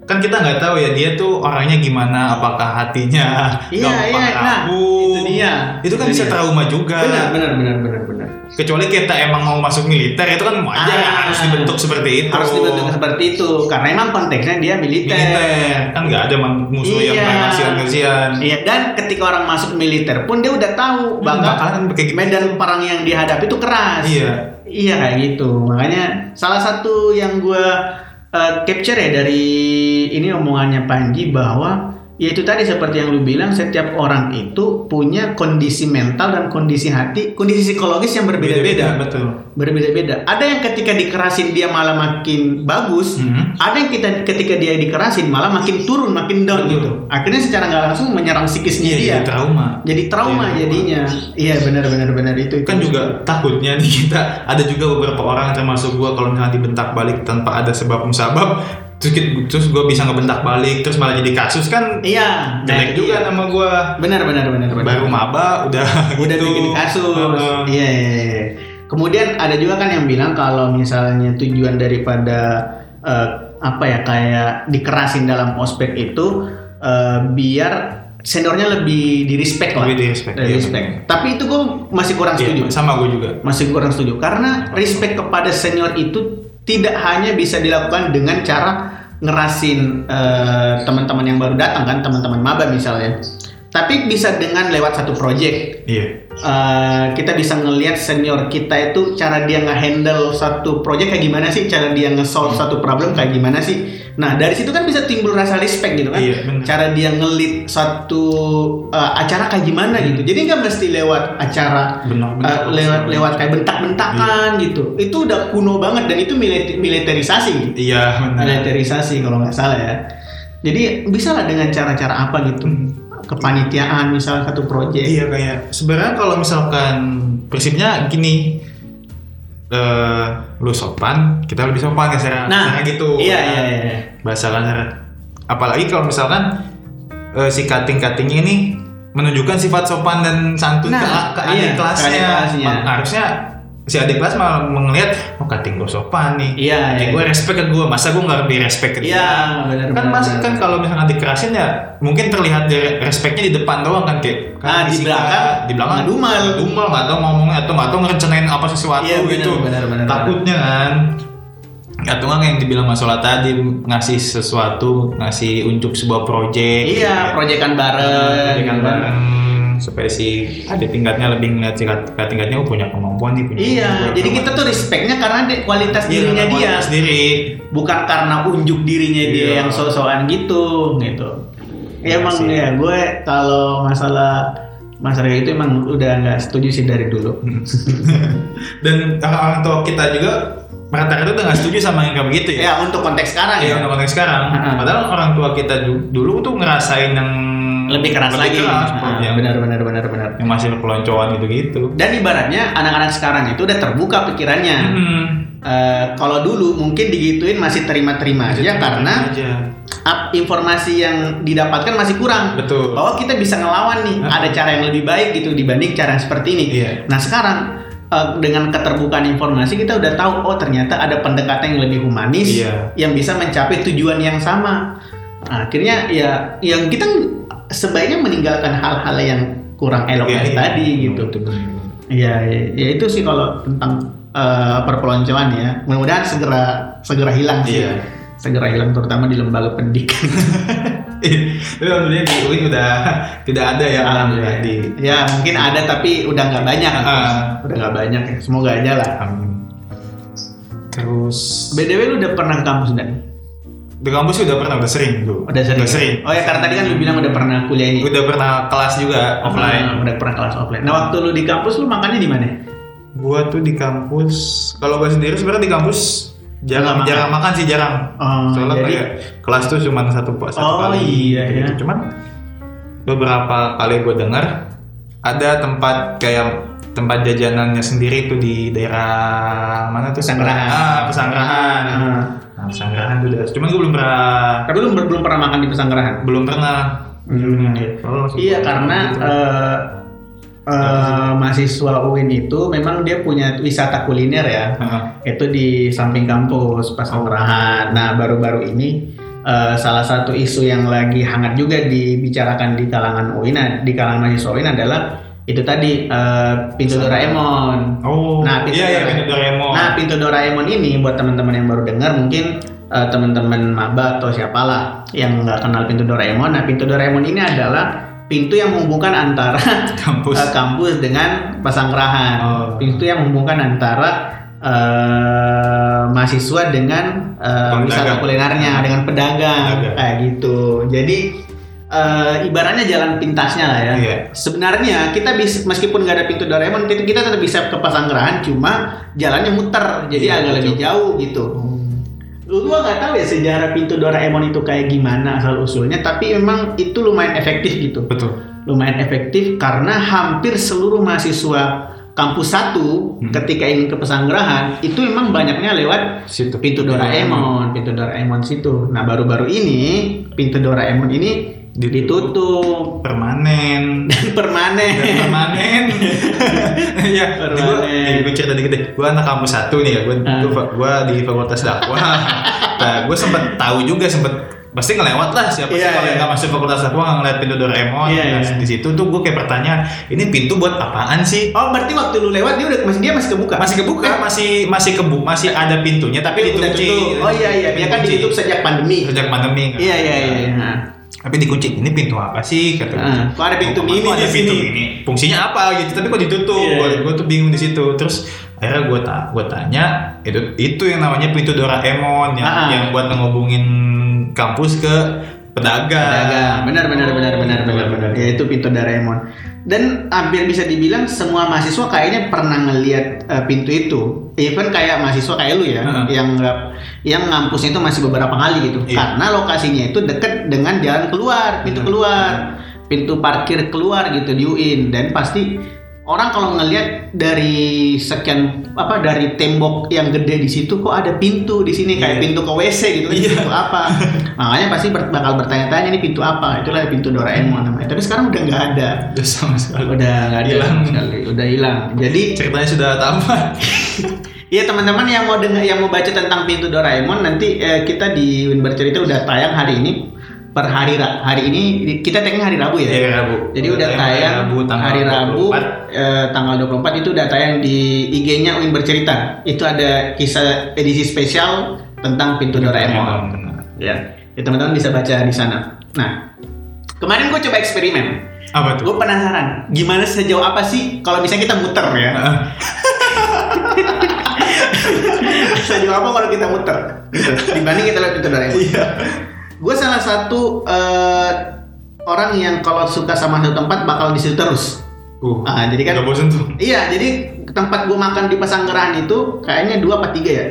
Kan kita nggak tahu ya dia tuh orangnya gimana, apakah hatinya Iya, gampang iya. Nah, itu dia. Itu kan Itu bisa dia. trauma juga. Benar, benar, benar, benar, benar. Kecuali kita emang mau masuk militer itu kan wajar ya, Ah. harus dibentuk seperti itu. Harus dibentuk seperti itu karena emang konteksnya dia militer. militer kan nggak ada musuh yang Iya. kayak kasihan-kasihan. Iya, dan ketika orang masuk militer pun dia udah tahu Hmm, bahwa bakalan kayak gitu. medan perang yang dihadapi itu keras. Iya. Iya kayak gitu. Makanya salah satu yang gua uh, capture ya dari ini omongannya Panji bahwa ya itu tadi seperti yang lu bilang setiap orang itu punya kondisi mental dan kondisi hati, kondisi psikologis yang berbeda-beda. betul. Berbeda-beda. Ada yang ketika dikerasin dia malah makin bagus, Hmm. ada yang kita ketika dia dikerasin malah makin turun, makin down Betul. gitu. Akhirnya secara nggak langsung menyerang psikisnya Iya, dia. jadi trauma. Jadi trauma Iya, jadinya. Iya benar-benar benar itu. Kan itu. juga takutnya nih kita ada juga beberapa orang termasuk gua kalau misalnya dibentak balik tanpa ada sebab musabab terus terus gua bisa ngebentak balik terus malah jadi kasus kan Iya, jelek nah, juga iya. nama gua Benar benar benar benar. baru maba udah udah gitu. bikin kasus. Heeh. Iya, iya, iya. Kemudian ada juga kan yang bilang kalau misalnya tujuan daripada eh, apa ya kayak dikerasin dalam ospek itu eh, biar seniornya lebih di respect lah. Lebih di respect, Lebih iya, respect. Tapi itu gue masih kurang Iya, setuju. sama gua juga Masih kurang setuju karena respect kepada senior itu tidak hanya bisa dilakukan dengan cara ngerasin eh, teman-teman yang baru datang kan, teman-teman maba misalnya. Tapi bisa dengan lewat satu project iya Eh, kita bisa ngelihat senior kita itu cara dia nge-handle satu project kayak gimana sih, cara dia nge-solve satu problem kayak gimana sih. Nah dari situ kan bisa timbul rasa respect gitu kan. Iya, cara dia ngelit satu eh, acara kayak gimana gitu. Jadi nggak mesti lewat acara benar eh, benar lewat lewat kayak bentak-bentakan gitu. Itu udah kuno banget dan itu milit- militerisasi. iya benar Militerisasi kalau nggak salah ya. Jadi bisa lah dengan cara-cara apa gitu. Kepanitiaan misalnya satu project. Iya kayak sebenarnya kalau misalkan prinsipnya gini eh lu sopan kita lebih sopan ya secara Nah, gitu iya, kan. iya, iya. bahasa kasar apalagi kalau misalkan eh, si cutting cuttingnya ini menunjukkan sifat sopan dan santun Nah, ke, ke iya, kelasnya kelasnya. Harusnya si adik kelas malah melihat oh cutting gue sopan nih Iya, ya, iya. gue respect ke gue masa gue nggak lebih respect ke dia Iya, benar. kan mas kan kalau misalkan dikerasin ya mungkin terlihat dari respectnya di depan doang kan kayak Ah, kan di disikat, belakang di belakang ngedumal. ngedumal nggak tahu ngomongnya atau nggak tahu ngerencanain apa sesuatu Iya, benar, gitu benar, benar, takutnya kan atau nggak yang dibilang masalah tadi ngasih sesuatu ngasih untuk sebuah proyek Iya, proyekan bareng. proyekan gitu kan. bareng supaya si adik tingkatnya lebih ngeliat si kakak tingkatnya oh punya kemampuan nih punya Iya, punya jadi kita tuh respectnya karena de- kualitas Iya, dirinya dia, sendiri bukan karena unjuk dirinya dia Iya. yang so-soan gitu, gitu. Iya Ya emang sih. ya gue kalau masalah masalah itu emang udah nggak setuju sih dari dulu. dan orang-orang tua kita juga rata-rata udah nggak setuju sama yang kayak begitu ya Ya untuk konteks sekarang Iya ya. untuk konteks sekarang. Padahal orang tua kita du- dulu tuh ngerasain yang Lebih keras lagi. keras, Nah, yang, benar benar benar benar. yang masih peloncoan gitu-gitu. Dan ibaratnya anak-anak sekarang itu udah terbuka pikirannya. Hmm. Eh, kalau dulu mungkin digituin masih terima-terima aja karena aja. up- informasi yang didapatkan masih kurang. betul. Bahwa kita bisa ngelawan nih, Hah? ada cara yang lebih baik gitu dibanding cara yang seperti ini. Iya. Nah sekarang eh, dengan keterbukaan informasi kita udah tahu oh ternyata ada pendekatan yang lebih humanis Iya. yang bisa mencapai tujuan yang sama. Nah, akhirnya ya yang kita sebaiknya meninggalkan hal-hal yang kurang elok Iya, dari iya. tadi gitu. Iya, ya, ya itu sih kalau tentang eh, perpeloncoan ya. Mudah-mudahan segera segera hilang sih. Iya. Segera hilang terutama di lembaga pendidikan. Tapi alhamdulillah di UIN udah tidak ada ya alhamdulillah di Ya mungkin ada tapi udah nggak banyak. Ah. Udah nggak banyak ya. Semoga aja lah. Amin. Terus BDW lu udah pernah ke kampus dan? Di kampus udah pernah udah sering tuh. Udah sering. Udah sering. Oh ya karena tadi kan lu bilang udah pernah kuliah ini. Udah pernah kelas juga offline. Ah, udah pernah kelas offline. Nah waktu lu di kampus lu makannya di mana? Gua tuh di kampus kalau gua sendiri sebenarnya di kampus jarang Jarang jarang makan. makan sih jarang. Oh, Soalnya jadi- kayak kelas tuh cuma satu satu Oh, kali. iya, gitu. iya. Cuman beberapa kali gue dengar ada tempat kayak tempat jajanannya sendiri tuh di daerah mana tuh Pesanggerahan. Ah, Pesanggerahan. Ah. Nah, Pesanggerahan tuh udah. Cuman gue belum pernah Tapi lu belum pernah makan di pesanggerahan? belum pernah. Hmm. Kalau langsung Iya karena gitu. eh, eh, mahasiswa UIN itu memang dia punya wisata kuliner ya. Heeh. Itu di samping kampus Pesanggerahan. Nah baru-baru ini eh, salah satu isu yang lagi hangat juga dibicarakan di kalangan UIN, di kalangan mahasiswa UIN adalah itu tadi eh, pintu Doraemon. Oh, Nah, pintu iya iya Doraemon. pintu Doraemon. Nah, pintu Doraemon ini buat teman-teman yang baru dengar mungkin eh, teman-teman maba atau siapalah yang nggak kenal pintu Doraemon. Nah, pintu Doraemon ini adalah pintu yang menghubungkan antara kampus. eh, kampus dengan Pasanggerahan. Oh. Pintu yang menghubungkan antara eh, mahasiswa dengan eh, Pedagang. wisata kulinernya, dengan pedagang, Pedagang. kayak gitu. Jadi eh, ibaratnya jalan pintasnya lah ya. Iya. Sebenarnya kita bisa meskipun nggak ada pintu Doraemon, kita, kita tetap bisa ke Pasanggerahan, cuma jalannya muter, jadi Iya, agak betul. lebih jauh gitu. Lu gua nggak tahu ya sejarah pintu Doraemon itu kayak gimana asal usulnya, tapi memang itu lumayan efektif gitu. Betul. Lumayan efektif karena hampir seluruh mahasiswa kampus satu Hmm. ketika ingin ke Pesanggerahan itu memang banyaknya lewat Situ pintu Doraemon, pintu Doraemon situ. Nah baru-baru ini pintu Doraemon ini ditutup permanen. permanen. Dan permanen. Iya, Permanen. gue cerita dikit deh. Gue anak kampus satu nih ya, gue Ah. gue di fakultas dakwah. nah, gue sempet tahu juga sempet pasti ngelewat lah siapa sih Iya, kalau iya. yang nggak masuk fakultas dakwah nggak ngeliat pintu Doraemon. Iya, Nah, iya. di situ tuh gue kayak pertanyaan, ini pintu buat apaan sih? Oh berarti waktu lu lewat dia udah masih dia masih kebuka. Masih kebuka, masih masih kebu, masih ada pintunya tapi Udah dikunci. tutup. Oh iya iya, dia kan ditutup sejak pandemi. sejak pandemi. Iya iya iya. Tapi dikunci. Ini pintu apa sih? Kata gue. Kok ada pintu mini di pintu sini? mini? Fungsinya apa gitu? Tapi kok ditutup? Iya. Gue gue tuh bingung di situ. Terus akhirnya gue ta gue tanya itu itu yang namanya pintu Doraemon yang Ah. yang buat ngehubungin kampus ke pedagang. Pedagang. Benar benar benar benar benar benar. Ya itu pintu Doraemon. Dan hampir bisa dibilang semua mahasiswa kayaknya pernah ngelihat eh, pintu itu. Even kayak mahasiswa kayak lu ya, Heeh. yang yang ngampusnya itu masih beberapa kali gitu. Iya. Karena lokasinya itu deket dengan jalan keluar, pintu keluar, pintu parkir keluar gitu di UIN dan pasti orang kalau ngelihat dari sekian apa dari tembok yang gede di situ kok ada pintu di sini kayak Iya. pintu ke WC gitu Iya. pintu apa makanya pasti ber- bakal bertanya-tanya ini pintu apa itulah pintu Doraemon namanya tapi sekarang udah nggak ada Udah sama sekali. udah nggak ada Hilang. sekali udah hilang jadi Ceritanya sudah tamat. Iya teman-teman yang mau dengar yang mau baca tentang pintu Doraemon nanti eh, kita di Win Bercerita udah tayang hari ini per hari hari ini kita tagnya hari Rabu ya. Iya, Rabu. Jadi udah Tayang tayang hari Rabu, tanggal hari Rabu 24. eh, tanggal 24 itu udah tayang di IG-nya Win Bercerita. Itu ada kisah edisi spesial tentang pintu Doraemon. Ya, ya teman-teman bisa baca di sana. Nah, kemarin gue coba eksperimen. Apa tuh? Gue penasaran, gimana sejauh apa sih kalau misalnya kita muter ya? sejauh apa kalau kita muter? Gitu. Dibanding kita lihat pintu Doraemon. Iya. Gue salah satu eh, orang yang kalau suka sama satu tempat bakal di situ terus. Uh, Ah, jadi kan bosen tuh. Iya, jadi tempat gue makan di Pasanggerahan itu kayaknya dua apa tiga ya.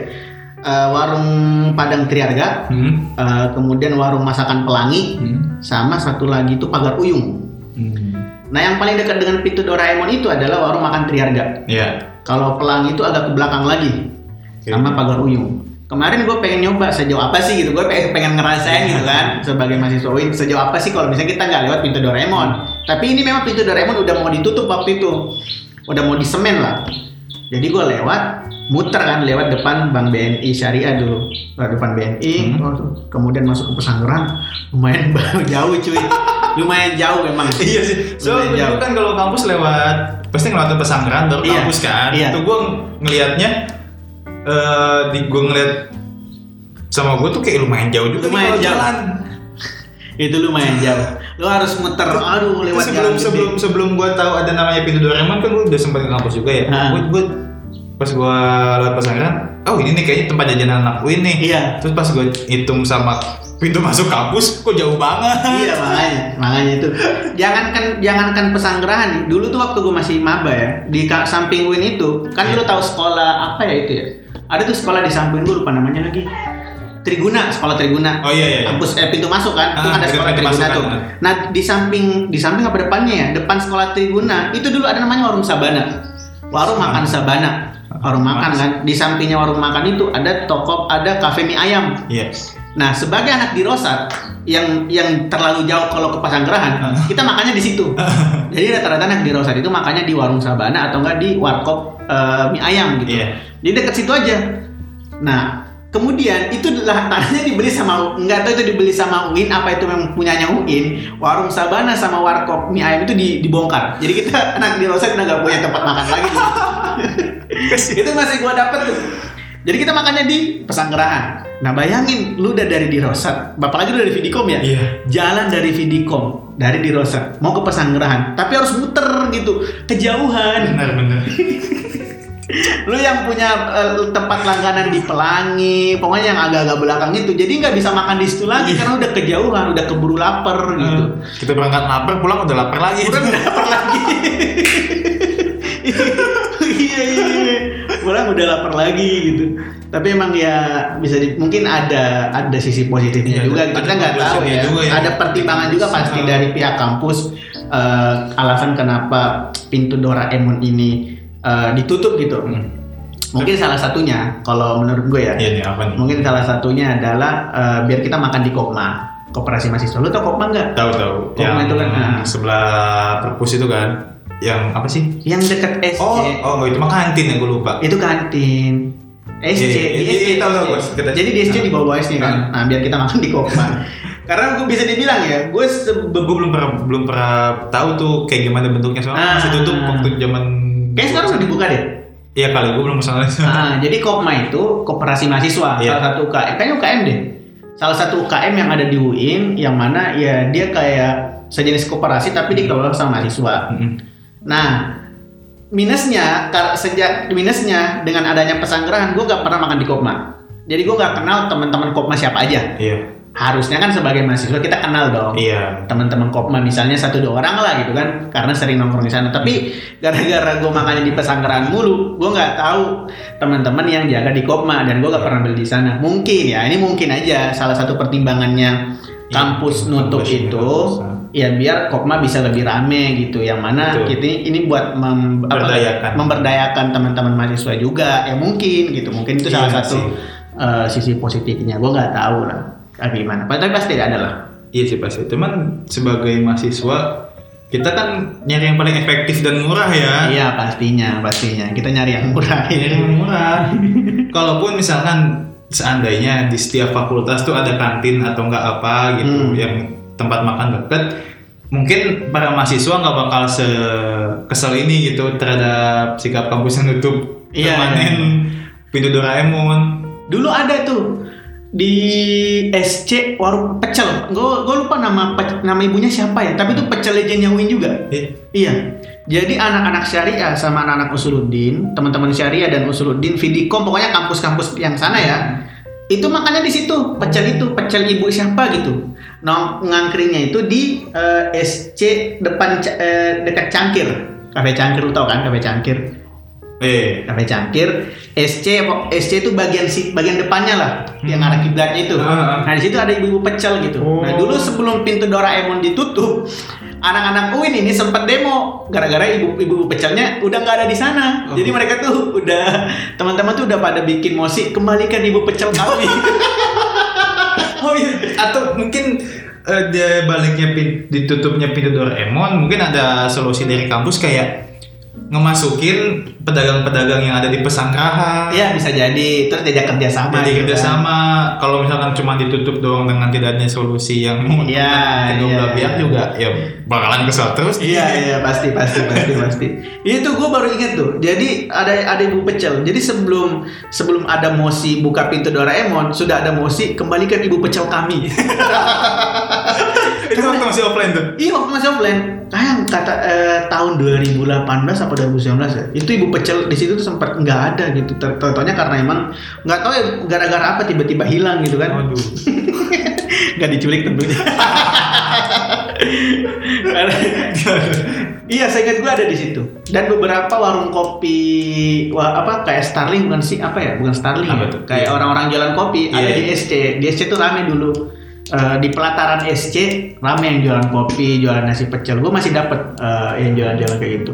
Eh, warung Padang Triarga, Hmm. eh, kemudian warung masakan Pelangi, Hmm. sama satu lagi itu Pagar Uyung. Hmm. Nah, yang paling dekat dengan pintu Doraemon itu adalah warung makan Triarga. Iya. Kalau Pelangi itu agak ke belakang lagi, Oke. sama Pagar Uyung. Kemarin gue pengen nyoba sejauh apa sih gitu, gue pengen, pengen ngerasain gitu kan sebagai mahasiswa UIN sejauh apa sih kalau misalnya kita nggak lewat pintu Doraemon. Tapi ini memang pintu Doraemon udah mau ditutup waktu itu, udah mau disemen lah. Jadi gue lewat, muter kan lewat depan Bank BNI Syariah dulu, lewat depan BNI, Hmm. oh, kemudian masuk ke Pesanggeran, lumayan jauh cuy, lumayan jauh memang. Iya sih. Dulu kan kalau kampus lewat pasti ngelewatin pesanggeran baru Iya. kampus kan. Iya. Itu gue ngelihatnya eh di gue ngeliat sama gue tuh kayak lumayan jauh juga nih Lumayan kalau jauh. jalan. Itu lumayan jauh. Lu harus muter, aduh Itu lewat sebelum jalan gede. sebelum sebelum gue tahu ada namanya pintu Doraemon kan gue udah sempat ke kampus juga ya. Gue gue pas gue lewat pesanggeran, oh ini nih kayaknya tempat jajanan anak gue nih. Iya. Terus pas gue hitung sama pintu masuk kampus, kok jauh banget. iya makanya makanya itu jangankan jangankan pesanggerahan nih dulu tuh waktu gue masih maba ya di samping Win itu kan Iya. lu tahu sekolah apa ya itu ya ada tuh sekolah di samping gue lupa namanya lagi. Triguna sekolah Triguna. Oh iya iya. iya. kampus eh, pintu masuk kan? Itu Ah, ada sekolah Triguna masuk kan, tuh ah. nah di samping di samping apa depannya ya? Depan sekolah Triguna itu dulu ada namanya warung Sabana. Warung makan Sabana. Warung makan kan? Di sampingnya warung makan itu ada toko ada kafe mie ayam. Iya. nah sebagai anak di Rosat yang yang terlalu jauh kalau ke Pasanggerahan kita makannya di situ. Jadi rata-rata anak di Rosat itu makannya di warung Sabana atau enggak di warkop eh, mie ayam gitu. Iya. di dekat situ aja. Nah kemudian itu adalah tanahnya dibeli sama nggak tahu itu dibeli sama Uin apa itu memang punyanya Uin. Warung Sabana sama warkop mie ayam itu di- dibongkar. Jadi kita anak di Rosat udah nggak punya tempat makan lagi. Itu masih gua dapet tuh. Jadi kita makannya di Pesanggerahan nah bayangin lu udah dari di Rosat bapak lagi lu dari Vidicom ya Iya. jalan dari Vidicom dari di Rosat mau ke Pesanggerahan tapi harus muter gitu kejauhan Benar benar. lu yang punya eh, tempat langganan di Pelangi pokoknya yang agak-agak belakang itu jadi nggak bisa makan di situ lagi karena udah kejauhan udah keburu lapar gitu Eh, Kita berangkat lapar, pulang udah lapar lagi. udah lapar lagi iya iya iya. Pulang udah lapar lagi gitu tapi emang ya bisa di, mungkin ada ada sisi positifnya Iya, juga ada- kita nggak tahu ya juga ya. ada pertimbangan juga pasti Ah. dari pihak kampus eh, alasan kenapa pintu Doraemon ini eh, ditutup gitu Hmm. mungkin salah satunya kalau menurut gue ya Iya nih apa nih? mungkin salah satunya adalah eh, biar kita makan di Kopma koperasi mahasiswa lu tau Kopma nggak Tahu tahu. Kok itu kan, nah. sebelah perpus itu kan. Yang apa sih? yang dekat SC Oh, oh itu mah kantin yang gue lupa. itu kantin SC Iya, iya, di iya, SC, iya, tahu, tahu, jadi di SC di bawah bawah SC kan Ah. nah biar kita makan di Kopma karena gue bisa dibilang ya gue gue belum pernah belum pernah tahu tuh kayak gimana bentuknya soalnya Ah. masih tutup waktu zaman kayaknya sekarang udah dibuka deh iya kali gue belum ke sana Nah, jadi Kopma itu koperasi mahasiswa, Iya. salah satu UKM, kayaknya UKM deh. Salah satu UKM yang ada di UIN, yang mana ya dia kayak sejenis koperasi tapi dikelola sama mahasiswa. Mm-mm. Nah, minusnya sejak minusnya dengan adanya pesanggerahan, gue gak pernah makan di Kopma. Jadi gue gak kenal teman-teman Kopma siapa aja. iya. Harusnya kan sebagai mahasiswa kita kenal dong. Iya. Teman-teman Kopma misalnya satu dua orang lah gitu kan karena sering nongkrong di sana. Tapi gara-gara gue makannya di pesanggeran mulu gue nggak tahu teman-teman yang jaga di Kopma dan gue gak pernah beli di sana. Mungkin ya ini mungkin aja salah satu pertimbangannya kampus Iya, nutup kampus itu. nutup. Ya biar Kopma bisa lebih rame gitu. Yang mana Betul. ini ini buat mem- apa, Memberdayakan. memberdayakan teman-teman mahasiswa juga. Ya mungkin gitu. Mungkin itu salah Iya satu sih. eh, sisi positifnya. Gue nggak tahu lah. Ah, gimana? Tapi pasti ada lah. Iya sih pasti. Cuman sebagai mahasiswa kita kan nyari yang paling efektif dan murah ya. Iya pastinya pastinya. Kita nyari yang murah. Nyari yang murah. Kalaupun misalkan seandainya di setiap fakultas tuh ada kantin atau enggak apa gitu Hmm. yang tempat makan deket mungkin para mahasiswa nggak bakal se kesel ini gitu terhadap sikap kampus yang nutup Iya, permanen pintu Doraemon Dulu ada tuh di SC warung pecel. Gue gue lupa nama nama ibunya siapa ya. Tapi itu pecel legendnya Win juga. Eh, Iya. Jadi anak-anak syariah sama anak-anak usuluddin, teman-teman syariah dan usuluddin, Vidicom, pokoknya kampus-kampus yang sana ya. Itu makannya di situ, pecel itu, pecel ibu siapa gitu. Nong ngangkringnya itu di eh, SC depan eh, dekat Cangkir. Kafe Cangkir lu tau kan, Kafe Cangkir. eh Kafe Cangkir, SC SC itu bagian si bagian depannya lah, yang arah kiblatnya itu. Ah, ah. Nah di situ ada ibu-ibu pecel gitu. Nah Oh. dulu sebelum pintu Doraemon ditutup, anak-anak UIN ini sempat demo gara-gara ibu-ibu pecelnya udah nggak ada di sana. Oh. Jadi mereka tuh udah teman-teman tuh udah pada bikin mosi kembalikan ibu pecel kami. Oh iya, atau mungkin eh, dia baliknya ditutupnya pintu Doraemon, mungkin ada solusi dari kampus kayak ngemasukin pedagang-pedagang yang ada di pesanggrahan. Iya bisa jadi terus diajak kerjasama. Jadi gitu kan. kerjasama, kalau misalkan cuma ditutup doang dengan tidak adanya solusi yang menguntungkan Iya, kedua belah pihak iya. juga, ya bakalan kesel terus. Iya iya pasti pasti pasti pasti. Itu gue baru inget tuh. Jadi ada ada ibu pecel. Jadi sebelum sebelum ada mosi buka pintu Doraemon sudah ada mosi kembalikan ibu pecel kami. Itu waktu masih offline tuh. iya waktu masih offline. Kayak kata eh, tahun 2018 apa 2019 ya. Itu ibu pecel di situ tuh sempat nggak ada gitu. Ter- Ternyata karena emang nggak tahu ya gara-gara apa tiba-tiba hilang gitu kan. Waduh. Nggak diculik tentunya. iya, saya ingat gue ada di situ. Dan beberapa warung kopi, wah, apa kayak Starling bukan sih apa ya? Bukan Starling. Apa ya. tuh? Kayak Iya. orang-orang jualan kopi Iya, ada iya. di SC. Di SC tuh rame dulu. Eh, di pelataran SC rame yang jualan kopi, jualan nasi pecel. Gue masih dapet eh, yang jualan-jualan kayak gitu.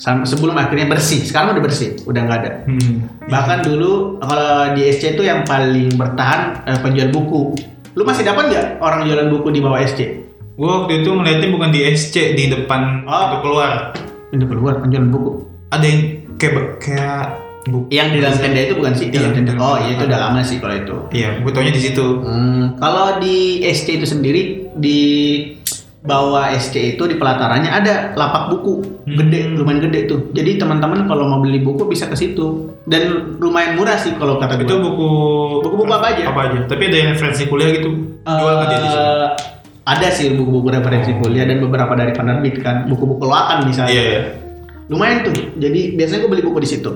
Sam- sebelum akhirnya bersih. Sekarang udah bersih, udah nggak ada. Hmm. Bahkan dulu kalau di SC itu yang paling bertahan eh, penjual buku. Lu masih dapat nggak orang jualan buku di bawah SC? Gua waktu itu ngeliatnya bukan di SC di depan Oh. pintu keluar. Ini keluar penjualan buku. Ada yang kayak kayak buku. Yang di dalam tenda itu bukan sih? Iya, tenda. Oh iya itu udah lama sih kalau itu. Iya, gue taunya di situ. Hmm, kalau di SC itu sendiri di bawah SC itu di pelatarannya ada lapak buku Hmm. gede lumayan gede tuh jadi teman-teman kalau mau beli buku bisa ke situ dan lumayan murah sih kalau kata gue Itu buku Buku-buku apa aja? Apa aja. Tapi ada referensi kuliah gitu. Jual nggak dia di situ? Eh, ada sih buku-buku referensi kuliah dan beberapa dari penerbit kan buku-buku loakan misalnya Iya, iya. lumayan tuh jadi biasanya gue beli buku di situ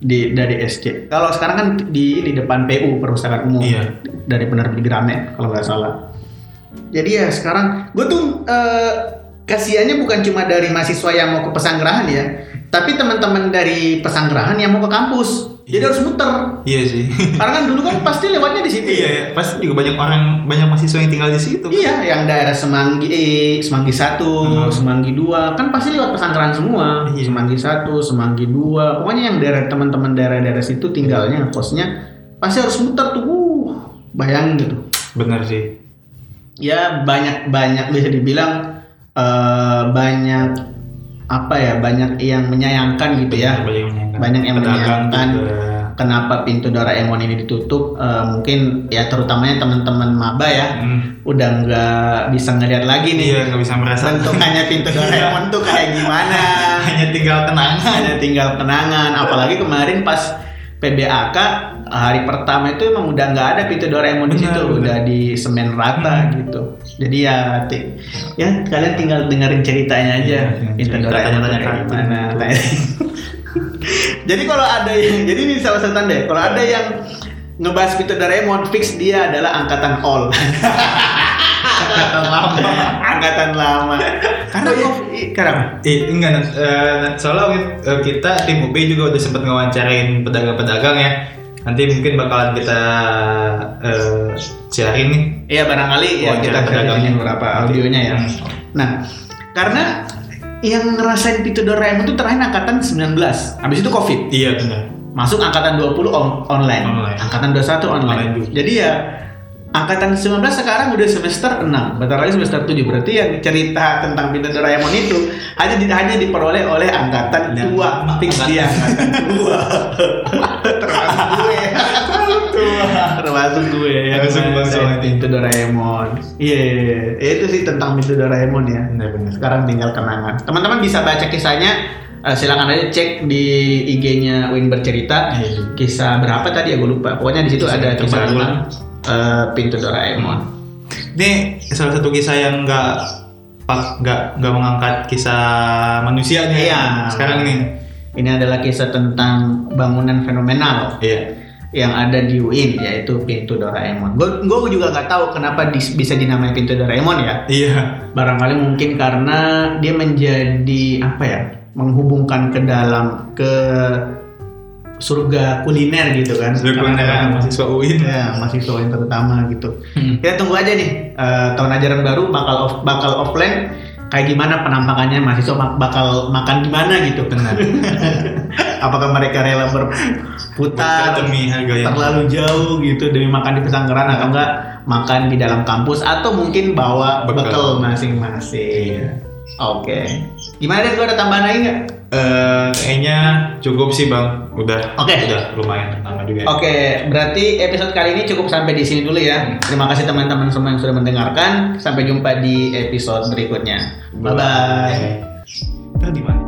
di dari SC kalau sekarang kan di ini depan PU perpustakaan umum. Iya. dari penerbit Gramet kalau nggak salah. Jadi ya sekarang gue tuh eh, kasihannya bukan cuma dari mahasiswa yang mau ke pesanggerahan ya tapi teman-teman dari pesanggerahan yang mau ke kampus jadi Iya. harus muter Iya sih. karena kan dulu kan pasti lewatnya di situ iya, iya. pasti juga banyak orang banyak mahasiswa yang tinggal di situ. kan? Iya, yang daerah Semanggi eh, Semanggi 1, Hmm. Semanggi 2 kan pasti lewat pesantren semua. Iya. Semanggi 1, Semanggi 2. Pokoknya yang daerah teman-teman daerah-daerah situ tinggalnya kosnya pasti harus muter tuh. Uh, bayangin gitu. Benar sih. Ya banyak-banyak bisa dibilang eh, banyak apa ya? Banyak yang menyayangkan gitu ya. Banyak yang menyayangkan. Banyak yang menyayangkan. juga. Kenapa pintu Doraemon ini ditutup? Eh, mungkin ya terutamanya teman-teman maba ya Hmm. udah nggak bisa ngeliat lagi nih Iya, nggak bisa merasa. bentukannya pintu Doraemon tuh kayak gimana Hanya tinggal kenangan. hanya tinggal kenangan apalagi kemarin pas PBAK hari pertama itu emang udah nggak ada pintu Doraemon di situ udah di semen rata gitu jadi ya ti- ya kalian tinggal dengerin ceritanya aja Iya, pintu cerita, Doraemon kayak gimana jadi kalau ada yang jadi ini salah satu tanda ya, kalau ada yang ngebahas pintu Doraemon fix dia adalah angkatan all Angkatan lama. angkatan lama karena Oh, iya. kenapa Eh, enggak. Eh, soalnya eh, kita tim UP juga udah sempat ngewawancarain pedagang-pedagang ya. Nanti mungkin bakalan kita eh sharing nih. Iya barangkali ya Wawancara kita pedagangnya. pedagangin beberapa audionya ya. Hmm. Nah, karena yang ngerasain pintu Doraemon itu terakhir angkatan 19. Habis itu Covid. Iya benar. Masuk angkatan 20 on- online. Online. Angkatan 21 online. Online. Jadi ya angkatan 19 sekarang udah semester 6. Bentar lagi semester 7. Berarti yang cerita tentang pintu Doraemon itu hanya di, hanya diperoleh oleh angkatan Dan- tua. Fix dia angkatan tua. Termasuk gue. Termasuk gue yang Termasuk Bang ngerasain Soalnya. pintu Doraemon. Iya, iya, iya. itu sih tentang pintu Doraemon ya. Benar-benar. Sekarang tinggal kenangan. Teman-teman bisa baca kisahnya. eh, silakan aja cek di IG-nya Win bercerita. Iya. Kisah berapa tadi ya gue lupa. Pokoknya di situ ada kisah terbaru. Eh, pintu Doraemon. Ini salah satu kisah yang nggak pak nggak nggak mengangkat kisah manusia nih. Iya. Sekarang nih. Ini adalah kisah tentang bangunan fenomenal Iya. yang ada di UIN yaitu pintu Doraemon. Gue juga nggak tahu kenapa dis- bisa dinamai pintu Doraemon ya. Iya. Barangkali mungkin karena dia menjadi apa ya? menghubungkan ke dalam ke surga kuliner gitu kan. Karena- kuliner mahasiswa UIN. Ya, mahasiswa yang terutama gitu. Hmm. Kita tunggu aja nih eh, tahun ajaran baru bakal off, bakal offline kayak gimana penampakannya mahasiswa mak- bakal makan di mana gitu. Benar. Apakah mereka rela berputar demi harga yang terlalu jauh gitu demi makan di pesanggeran atau enggak makan di dalam kampus atau mungkin bawa Bekal. bekal masing-masing. Oke. Gimana deh? Gue ada tambahan lagi nggak? Eh, kayaknya cukup sih bang. Udah. Oke. Udah lumayan lama juga. ya. Oke, berarti episode kali ini cukup sampai di sini dulu ya. Terima kasih teman-teman semua yang sudah mendengarkan. Sampai jumpa di episode berikutnya. Bye bye. Kita di mana?